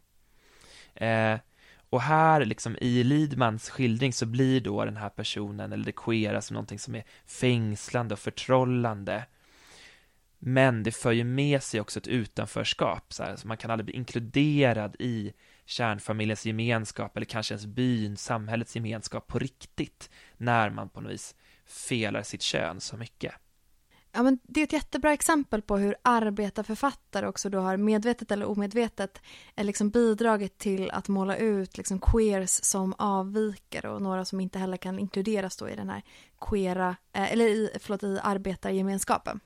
Eh, och här liksom i Lidmans skildring så blir då den här personen eller det queera som någonting som är fängslande och förtrollande. Men det för ju med sig också ett utanförskap, så, här, så man kan aldrig bli inkluderad i kärnfamiljens gemenskap eller kanske ens byns, samhällets gemenskap på riktigt när man på något vis felar sitt kön så mycket. Ja, men det är ett jättebra exempel på hur arbetarförfattare också då har medvetet eller omedvetet eh, liksom bidragit till att måla ut liksom queers som avvikare och några som inte heller kan inkluderas då i den här queera, eh, eller i, förlåt, i arbetargemenskapen.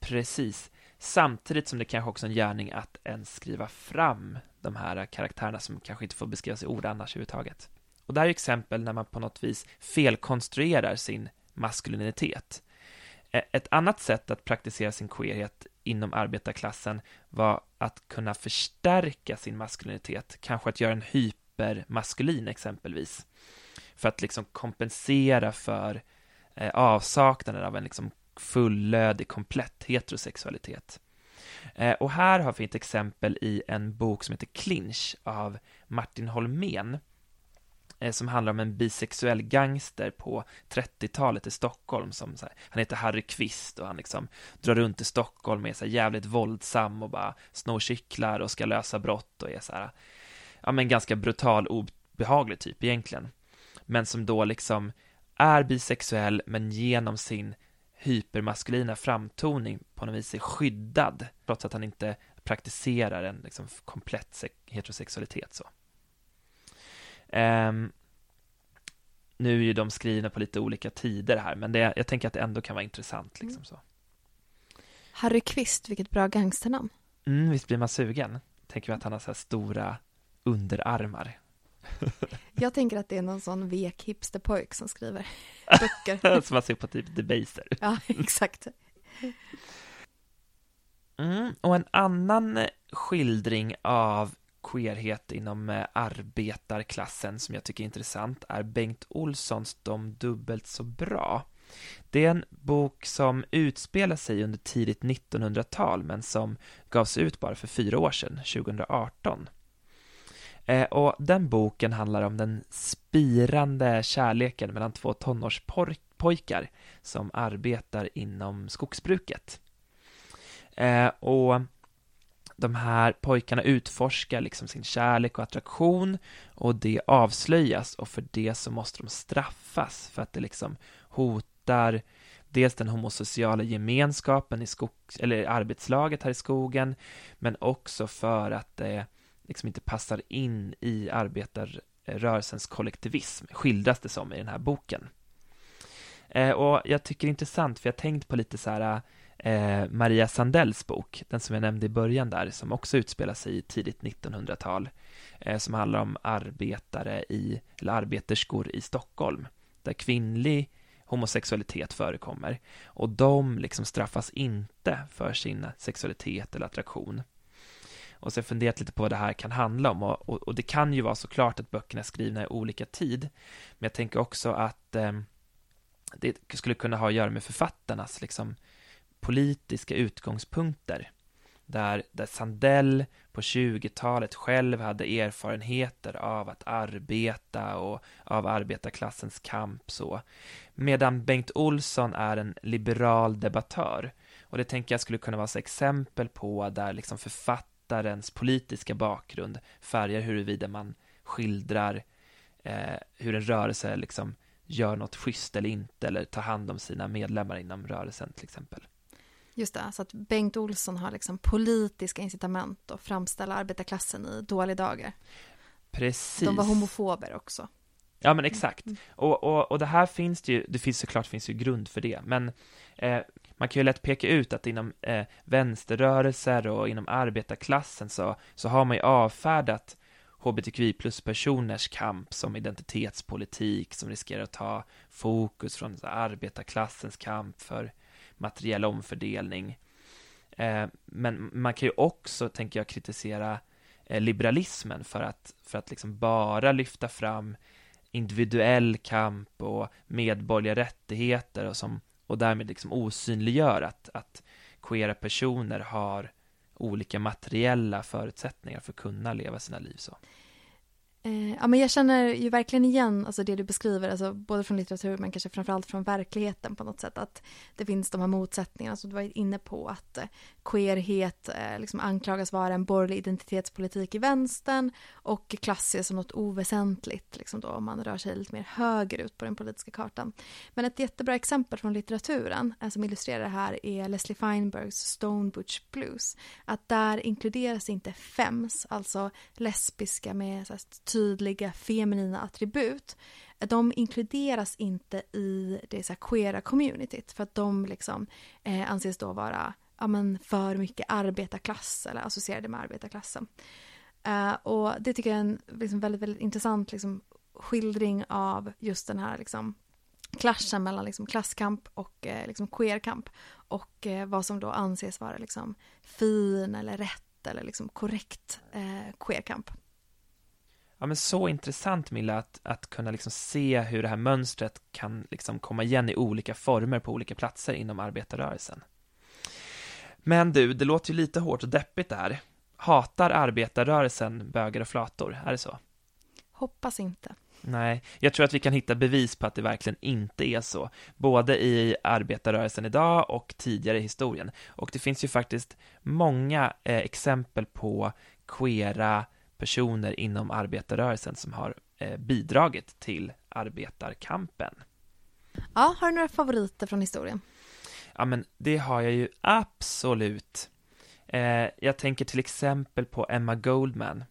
Precis. Samtidigt som det kanske också är en gärning att ens skriva fram de här karaktärerna som kanske inte får beskrivas i ord annars överhuvudtaget. Och det här är exempel när man på något vis felkonstruerar sin maskulinitet. Ett annat sätt att praktisera sin queerhet inom arbetarklassen var att kunna förstärka sin maskulinitet, kanske att göra en hypermaskulin exempelvis, för att liksom kompensera för eh, avsaknaden av en liksom fullödig, komplett heterosexualitet. Eh, och här har vi ett exempel i en bok som heter Clinch av Martin Holmén, Eh, som handlar om en bisexuell gangster på 30-talet i Stockholm som här, han heter Harry Kvist och han liksom drar runt i Stockholm och är så här jävligt våldsam och bara snor cyklar och ska lösa brott och är så här ja men ganska brutal obehaglig typ egentligen men som då liksom är bisexuell men genom sin hypermaskulina framtoning på något vis är skyddad, trots att han inte praktiserar en liksom, komplett heterosexualitet. Så. Um, nu är ju de skrivna på lite olika tider här, men det, jag tänker att det ändå kan vara intressant. Liksom, så. Harry Kvist, vilket bra gangsternamn. Mm, visst blir man sugen? Tänker vi att han har så här stora underarmar. Jag tänker att det är någon sån vek hipsterpojk som skriver böcker. som man ser på typ Debaser. ja, exakt. Mm, och en annan skildring av queerhet inom eh, arbetarklassen som jag tycker är intressant är Bengt Olssons De dubbelt så bra. Det är en bok som utspelar sig under tidigt 1900-tal men som gavs ut bara för fyra år sedan, 2018. Eh, och den boken handlar om den spirande kärleken mellan två tonårspojkar som arbetar inom skogsbruket. Eh, och de här pojkarna utforskar liksom sin kärlek och attraktion och det avslöjas och för det så måste de straffas för att det liksom hotar dels den homosociala gemenskapen i skogs, eller arbetslaget här i skogen men också för att det liksom inte passar in i arbetarrörelsens kollektivism, skildras det som i den här boken. Eh, och jag tycker det är intressant, för jag har tänkt på lite så här eh, Maria Sandells bok, den som jag nämnde i början där, som också utspelar sig i tidigt 1900-tal, eh, som handlar om arbetare i, eller arbeterskor i Stockholm, där kvinnlig homosexualitet förekommer och de liksom straffas inte för sin sexualitet eller attraktion. Och så har jag funderat lite på vad det här kan handla om och, och, och, det kan ju vara såklart att böckerna är skrivna i olika tid men jag tänker också att eh, det skulle kunna ha att göra med författarnas liksom, politiska utgångspunkter där, där Sandell på 20-talet själv hade erfarenheter av att arbeta och av arbetarklassens kamp så. Medan Bengt Olsson är en liberal debattör. Och det tänker jag skulle kunna vara ett exempel på där liksom författarens politiska bakgrund färgar huruvida man skildrar eh, hur en rörelse liksom gör något schysst eller inte, eller tar hand om sina medlemmar inom rörelsen till exempel. Just det, så att Bengt Olsson har liksom politiska incitament att framställa arbetarklassen i dåliga dagar. Precis. De var homofober också. Ja men exakt. Mm. Och, och, och det här finns det ju, det finns såklart finns ju grund för det, men eh, man kan ju lätt peka ut att inom eh, vänsterrörelser och inom arbetarklassen så, så har man ju avfärdat hbtqi plus-personers kamp som identitetspolitik som riskerar att ta fokus från arbetarklassens kamp för materiell omfördelning. Eh, men man kan ju också, tänker jag, kritisera eh, liberalismen för att, för att liksom bara lyfta fram individuell kamp och medborgerliga rättigheter och, som, och därmed liksom osynliggör att, att queera personer har olika materiella förutsättningar för att kunna leva sina liv så. Eh, ja, men jag känner ju verkligen igen alltså det du beskriver, alltså både från litteratur men kanske framförallt från verkligheten på något sätt. Att det finns de här motsättningarna som du var inne på, att eh, queerhet eh, liksom anklagas vara en borgerlig identitetspolitik i vänstern och klass ses som något oväsentligt liksom då, om man rör sig lite mer högerut på den politiska kartan. Men ett jättebra exempel från litteraturen eh, som illustrerar det här är Leslie Feinbergs Stone Butch Blues. Att där inkluderas inte fems, alltså lesbiska med så här, tydliga feminina attribut, de inkluderas inte i det så här queera communityt för att de liksom eh, anses då vara ja, men för mycket arbetarklass eller associerade med arbetarklassen. Eh, och det tycker jag är en liksom, väldigt, väldigt intressant liksom, skildring av just den här liksom, klaschen mellan liksom, klasskamp och eh, liksom, queerkamp och eh, vad som då anses vara liksom, fin eller rätt eller liksom, korrekt eh, queerkamp. Ja, men så intressant Milla, att, att kunna liksom se hur det här mönstret kan liksom komma igen i olika former på olika platser inom arbetarrörelsen. Men du, det låter ju lite hårt och deppigt det här. Hatar arbetarrörelsen bögar och flator? Är det så? Hoppas inte. Nej, jag tror att vi kan hitta bevis på att det verkligen inte är så, både i arbetarrörelsen idag och tidigare i historien. Och det finns ju faktiskt många eh, exempel på queera personer inom arbetarrörelsen som har eh, bidragit till arbetarkampen. Ja, har du några favoriter från historien? Ja, men det har jag ju absolut. Eh, jag tänker till exempel på Emma Goldman.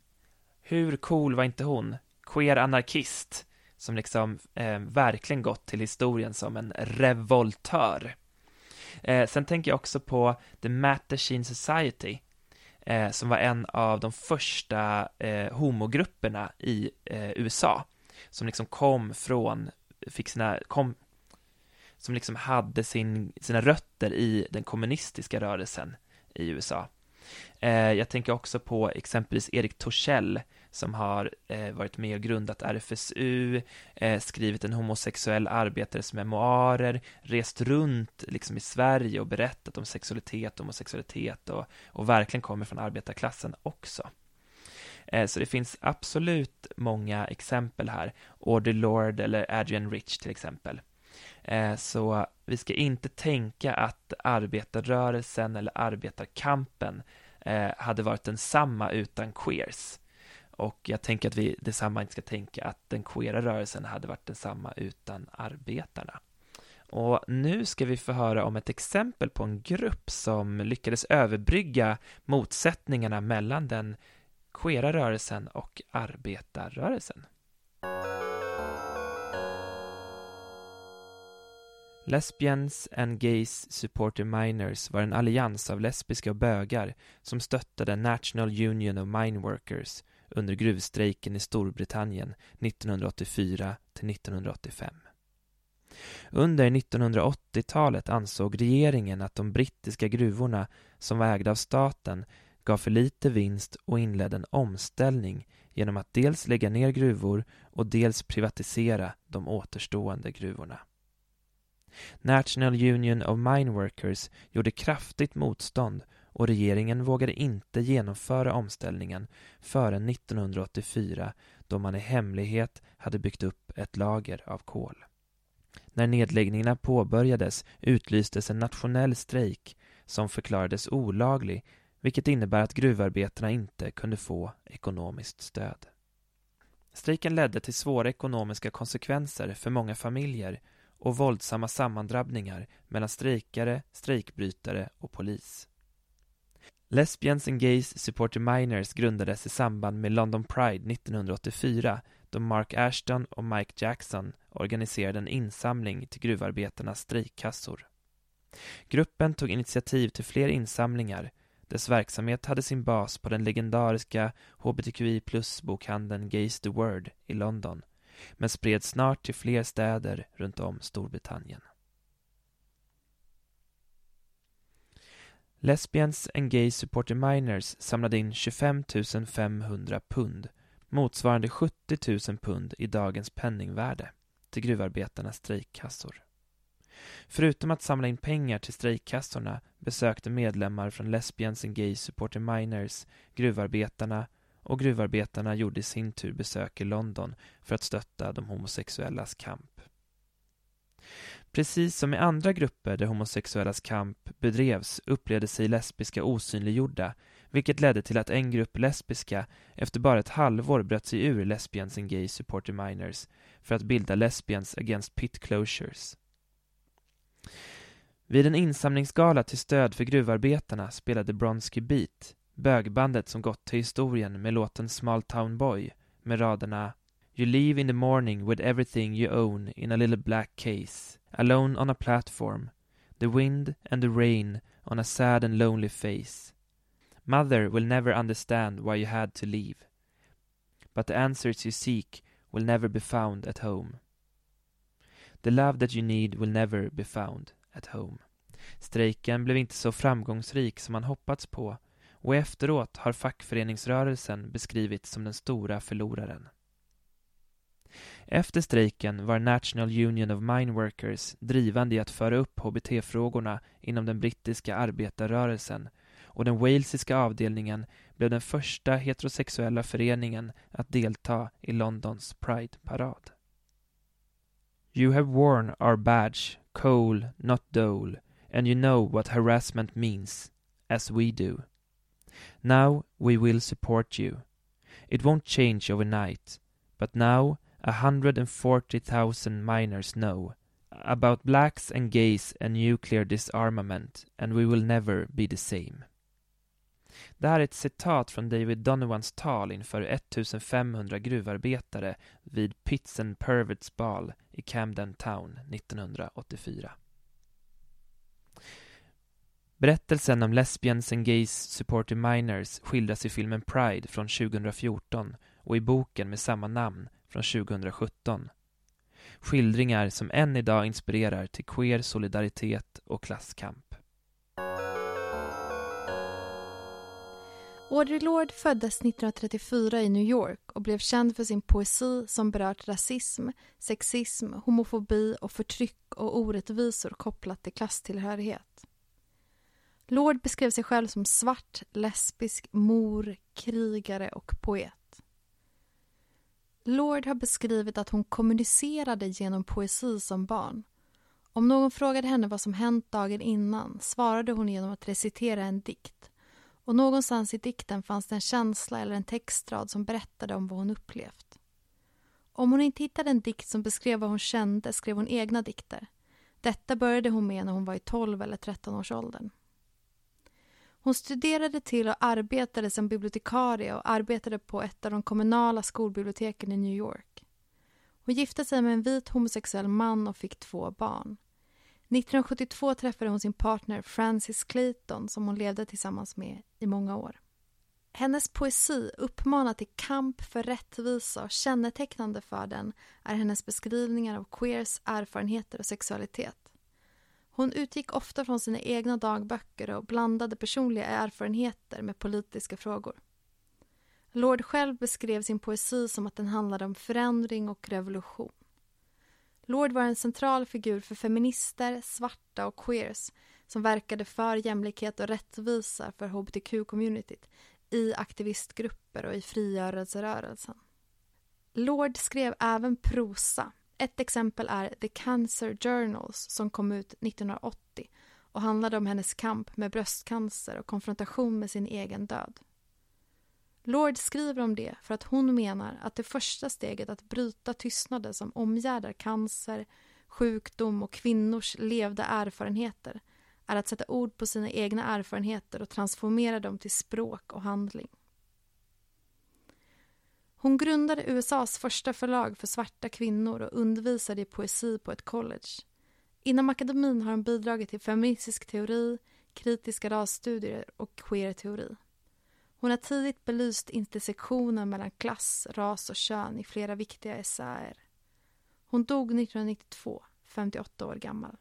Hur cool var inte hon? Queer anarkist, som liksom eh, verkligen gått till historien som en revoltör. Eh, sen tänker jag också på The Mattachine Society, eh, som var en av de första eh, homogrupperna i eh, USA, som liksom kom från, fick sina, kom, som liksom hade sin, sina rötter i den kommunistiska rörelsen i USA. Eh, jag tänker också på exempelvis Erik Torssell som har eh, varit med och grundat RFSU, eh, skrivit en homosexuell arbetares memoarer, rest runt liksom i Sverige och berättat om sexualitet och homosexualitet och, och verkligen kommer från arbetarklassen också. Eh, så det finns absolut många exempel här. Audre Lorde eller Adrian Rich till exempel. Eh, så vi ska inte tänka att arbetarrörelsen eller arbetarkampen eh, hade varit densamma utan queers. Och jag tänker att vi detsamma inte ska tänka att den queera rörelsen hade varit densamma utan arbetarna. Och nu ska vi få höra om ett exempel på en grupp som lyckades överbrygga motsättningarna mellan den queera rörelsen och arbetarrörelsen. Lesbians and Gays Supporter Miners var en allians av lesbiska och bögar som stöttade National Union of Mine Workers under gruvstrejken i Storbritannien 1984 till 1985. Under 1980-talet ansåg regeringen att de brittiska gruvorna som var ägda av staten gav för lite vinst och inledde en omställning genom att dels lägga ner gruvor och dels privatisera de återstående gruvorna. National Union of Mine Workers gjorde kraftigt motstånd och regeringen vågade inte genomföra omställningen förrän 1984 då man i hemlighet hade byggt upp ett lager av kol. När nedläggningarna påbörjades utlystes en nationell strejk som förklarades olaglig vilket innebär att gruvarbetarna inte kunde få ekonomiskt stöd. Strejken ledde till svåra ekonomiska konsekvenser för många familjer och våldsamma sammandrabbningar mellan strejkare, strejkbrytare och polis. Lesbians and Gays Supporter Miners grundades i samband med London Pride 1984 då Mark Ashton och Mike Jackson organiserade en insamling till gruvarbetarnas strejkkassor. Gruppen tog initiativ till fler insamlingar Dess verksamhet hade sin bas på den legendariska hbtqi plus-bokhandeln Gays the Word i London, men spreds snart till fler städer runt om Storbritannien. Lesbians and Gay Supporter Minors samlade in 25 500 pund, motsvarande 70 000 pund i dagens penningvärde, till gruvarbetarnas strejkkassor. Förutom att samla in pengar till strejkkassorna besökte medlemmar från Lesbians and Gay Supporter Minors gruvarbetarna och gruvarbetarna gjorde i sin tur besök i London för att stötta de homosexuellas kamp. Precis som i andra grupper där homosexuellas kamp bedrevs upplevde sig lesbiska osynliggjorda vilket ledde till att en grupp lesbiska efter bara ett halvår bröt sig ur Lesbians and Gay Supporter Minors för att bilda Lesbians Against Pit Closures. Vid en insamlingsgala till stöd för gruvarbetarna spelade Bronski Beat, bögbandet som gått till historien med låten Small Town Boy med raderna You leave in the morning with everything you own in a little black case Alone on a platform The wind and the rain on a sad and lonely face Mother will never understand why you had to leave But the answers you seek will never be found at home The love that you need will never be found at home. Strejken blev inte så framgångsrik som man hoppats på och efteråt har fackföreningsrörelsen beskrivits som den stora förloraren. Efter strejken var National Union of Mine Workers drivande i att föra upp hbt-frågorna inom den brittiska arbetarrörelsen och den walesiska avdelningen blev den första heterosexuella föreningen att delta i Londons Pride-parad. You have worn our badge, coal, not dole, and you know what harassment means, as we do. Now we will support you. It won't change overnight, but now a hundred and forty thousand miners know about blacks and gays and nuclear disarmament, and we will never be the same. Det här är ett citat från David Donovans tal inför 1500 gruvarbetare vid Pits and Perverts bal i Camden Town 1984. Berättelsen om Lesbians and gays supporting miners skildras i filmen Pride från 2014 och i boken med samma namn från 2017. Skildringar som än idag inspirerar till queer solidaritet och klasskamp. Audre Lorde föddes 1934 i New York och blev känd för sin poesi som berört rasism, sexism, homofobi och förtryck och orättvisor kopplat till klasstillhörighet. Lord beskrev sig själv som svart, lesbisk, mor, krigare och poet. Lord har beskrivit att hon kommunicerade genom poesi som barn. Om någon frågade henne vad som hänt dagen innan svarade hon genom att recitera en dikt och någonstans i dikten fanns det en känsla eller en textrad som berättade om vad hon upplevt. Om hon inte hittade en dikt som beskrev vad hon kände skrev hon egna dikter. Detta började hon med när hon var i 12 eller 13 års åldern. Hon studerade till och arbetade som bibliotekarie och arbetade på ett av de kommunala skolbiblioteken i New York. Hon gifte sig med en vit homosexuell man och fick två barn. 1972 träffade hon sin partner Francis Clayton som hon levde tillsammans med i många år. Hennes poesi uppmanar till kamp för rättvisa och kännetecknande för den är hennes beskrivningar av queers erfarenheter och sexualitet. Hon utgick ofta från sina egna dagböcker och blandade personliga erfarenheter med politiska frågor. Lord själv beskrev sin poesi som att den handlade om förändring och revolution. Lord var en central figur för feminister, svarta och queers som verkade för jämlikhet och rättvisa för hbtq-communityt i aktivistgrupper och i frigörelserörelsen. Lord skrev även prosa. Ett exempel är The Cancer Journals som kom ut 1980 och handlade om hennes kamp med bröstcancer och konfrontation med sin egen död. Lord skriver om det för att hon menar att det första steget att bryta tystnaden som omgärdar cancer, sjukdom och kvinnors levda erfarenheter är att sätta ord på sina egna erfarenheter och transformera dem till språk och handling. Hon grundade USAs första förlag för svarta kvinnor och undervisade i poesi på ett college. Inom akademin har hon bidragit till feministisk teori, kritiska rasstudier och queer-teori. Hon har tidigt belyst intersektionen mellan klass, ras och kön i flera viktiga essäer. Hon dog 1992, 58 år gammal.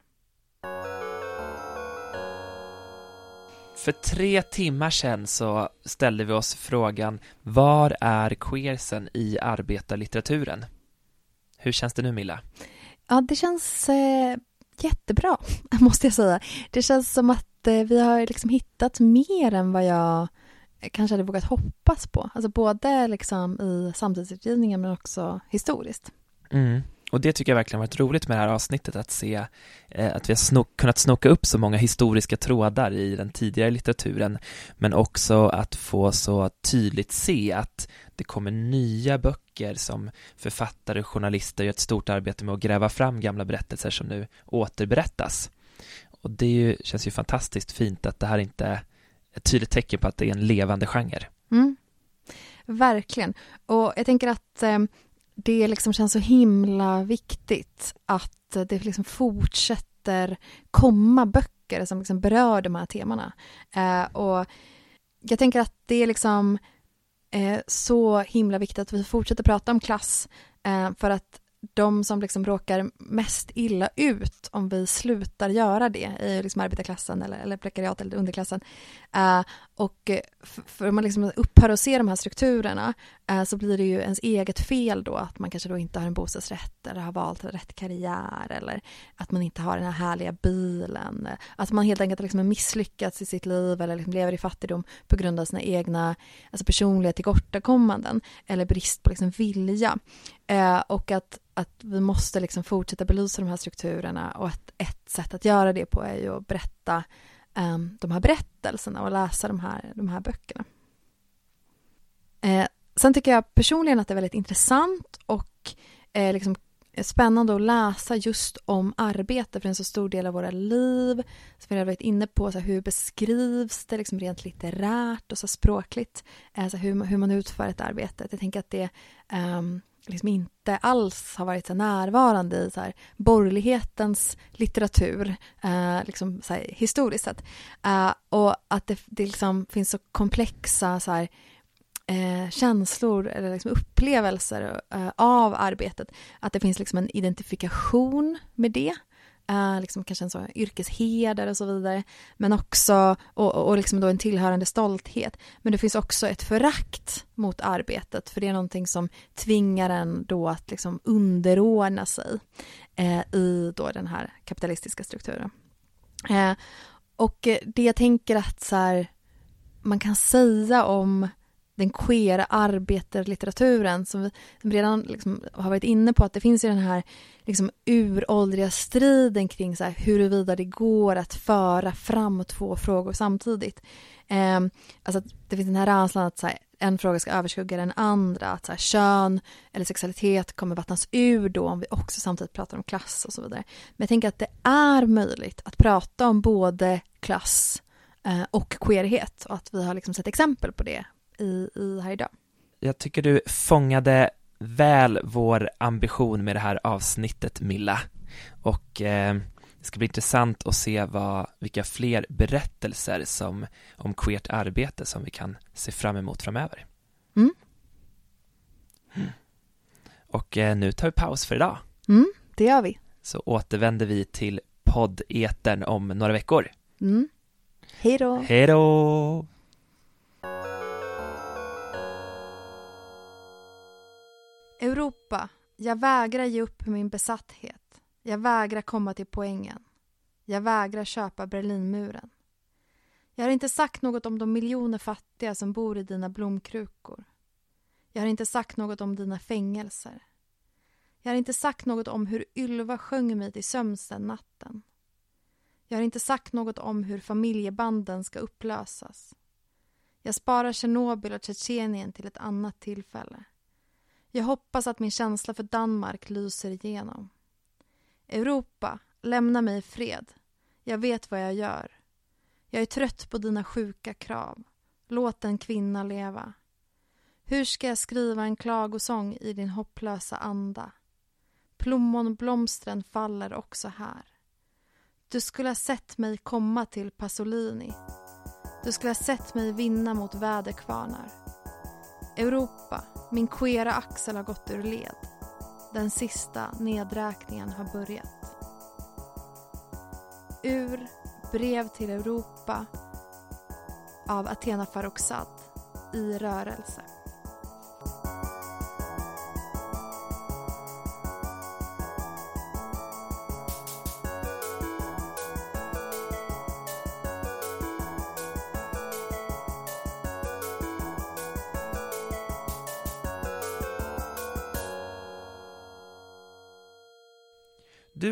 För tre timmar sedan så ställde vi oss frågan Var är queersen i arbetarlitteraturen? Hur känns det nu Milla? Ja, det känns eh, jättebra, måste jag säga. Det känns som att eh, vi har liksom hittat mer än vad jag kanske hade vågat hoppas på. Alltså både liksom i samtidsutgivningen men också historiskt. Mm. Och det tycker jag verkligen varit roligt med det här avsnittet att se eh, att vi har snok, kunnat snoka upp så många historiska trådar i den tidigare litteraturen men också att få så tydligt se att det kommer nya böcker som författare och journalister gör ett stort arbete med att gräva fram gamla berättelser som nu återberättas. Och det ju, känns ju fantastiskt fint att det här inte är ett tydligt tecken på att det är en levande genre. Mm. Verkligen. Och jag tänker att eh, det liksom känns så himla viktigt att det liksom fortsätter komma böcker som liksom berör de här temana. Eh, och jag tänker att det är liksom eh, så himla viktigt att vi fortsätter prata om klass eh, för att de som liksom råkar mest illa ut om vi slutar göra det i liksom arbetarklassen eller, eller prekariat eller underklassen. Eh, och eh, för om man liksom upphör att se de här strukturerna eh, så blir det ju ens eget fel då att man kanske då inte har en bostadsrätt eller har valt rätt karriär eller att man inte har den här härliga bilen. Att man helt enkelt liksom har misslyckats i sitt liv eller liksom lever i fattigdom på grund av sina egna alltså personliga tillkortakommanden eller brist på liksom vilja. Eh, och att att vi måste liksom fortsätta belysa de här strukturerna och att ett sätt att göra det på är ju att berätta um, de här berättelserna och läsa de här, de här böckerna. Eh, sen tycker jag personligen att det är väldigt intressant och eh, liksom spännande att läsa just om arbete för en så stor del av våra liv. Som vi har varit inne på, så här, hur beskrivs det liksom rent litterärt och så språkligt? Eh, så hur, hur man utför ett arbete. Jag tänker att det um, liksom inte alls har varit så närvarande i så här, borgerlighetens litteratur, eh, liksom så här, historiskt sett. Eh, och att det, det liksom finns så komplexa så här, eh, känslor eller liksom upplevelser eh, av arbetet. Att det finns liksom en identifikation med det Uh, liksom kanske en sån yrkesheder och så vidare. Men också, och, och liksom då en tillhörande stolthet. Men det finns också ett förakt mot arbetet. För det är någonting som tvingar en då att liksom underordna sig uh, i då den här kapitalistiska strukturen. Uh, och det jag tänker att så här, man kan säga om den queera arbetarlitteraturen som vi som redan liksom har varit inne på att det finns ju den här liksom uråldriga striden kring så här, huruvida det går att föra fram två frågor samtidigt. Eh, alltså det finns den här rädslan att så här, en fråga ska överskugga den andra, att så här, kön eller sexualitet kommer vattnas ur då om vi också samtidigt pratar om klass och så vidare. Men jag tänker att det är möjligt att prata om både klass eh, och queerhet och att vi har liksom sett exempel på det i, i här idag. Jag tycker du fångade väl vår ambition med det här avsnittet Milla och eh, det ska bli intressant att se vad, vilka fler berättelser som, om queert arbete som vi kan se fram emot framöver. Mm. Mm. Och eh, nu tar vi paus för idag. Mm, det gör vi. Så återvänder vi till poddetern om några veckor. Mm. Hej då! Hej då! Europa, jag vägrar ge upp min besatthet. Jag vägrar komma till poängen. Jag vägrar köpa Berlinmuren. Jag har inte sagt något om de miljoner fattiga som bor i dina blomkrukor. Jag har inte sagt något om dina fängelser. Jag har inte sagt något om hur Ylva sjöng mig till sömns den natten. Jag har inte sagt något om hur familjebanden ska upplösas. Jag sparar Tjernobyl och Tjetjenien till ett annat tillfälle. Jag hoppas att min känsla för Danmark lyser igenom. Europa, lämna mig i fred. Jag vet vad jag gör. Jag är trött på dina sjuka krav. Låt en kvinna leva. Hur ska jag skriva en klagosång i din hopplösa anda? Plommonblomstren faller också här. Du skulle ha sett mig komma till Pasolini. Du skulle ha sett mig vinna mot väderkvarnar. Europa, min queera axel har gått ur led. Den sista nedräkningen har börjat. Ur Brev till Europa av Athena Farrokhzad i rörelse.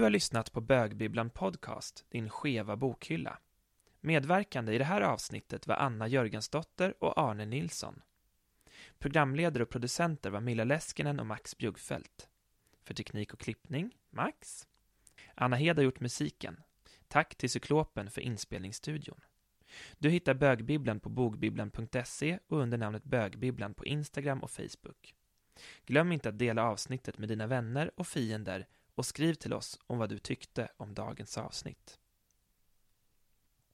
Har lyssnat på Bögbibblan Podcast, din skeva bokhylla. Medverkande i det här avsnittet var Anna Jörgensdotter och Arne Nilsson. Programledare och producenter var Milla Leskinen och Max Bjuggfeldt. För teknik och klippning, Max. Anna Hed har gjort musiken. Tack till Cyklopen för inspelningsstudion. Du hittar Bögbibblan på bogbibblan.se och under namnet Bögbibblan på Instagram och Facebook. Glöm inte att dela avsnittet med dina vänner och fiender och skriv till oss om vad du tyckte om dagens avsnitt.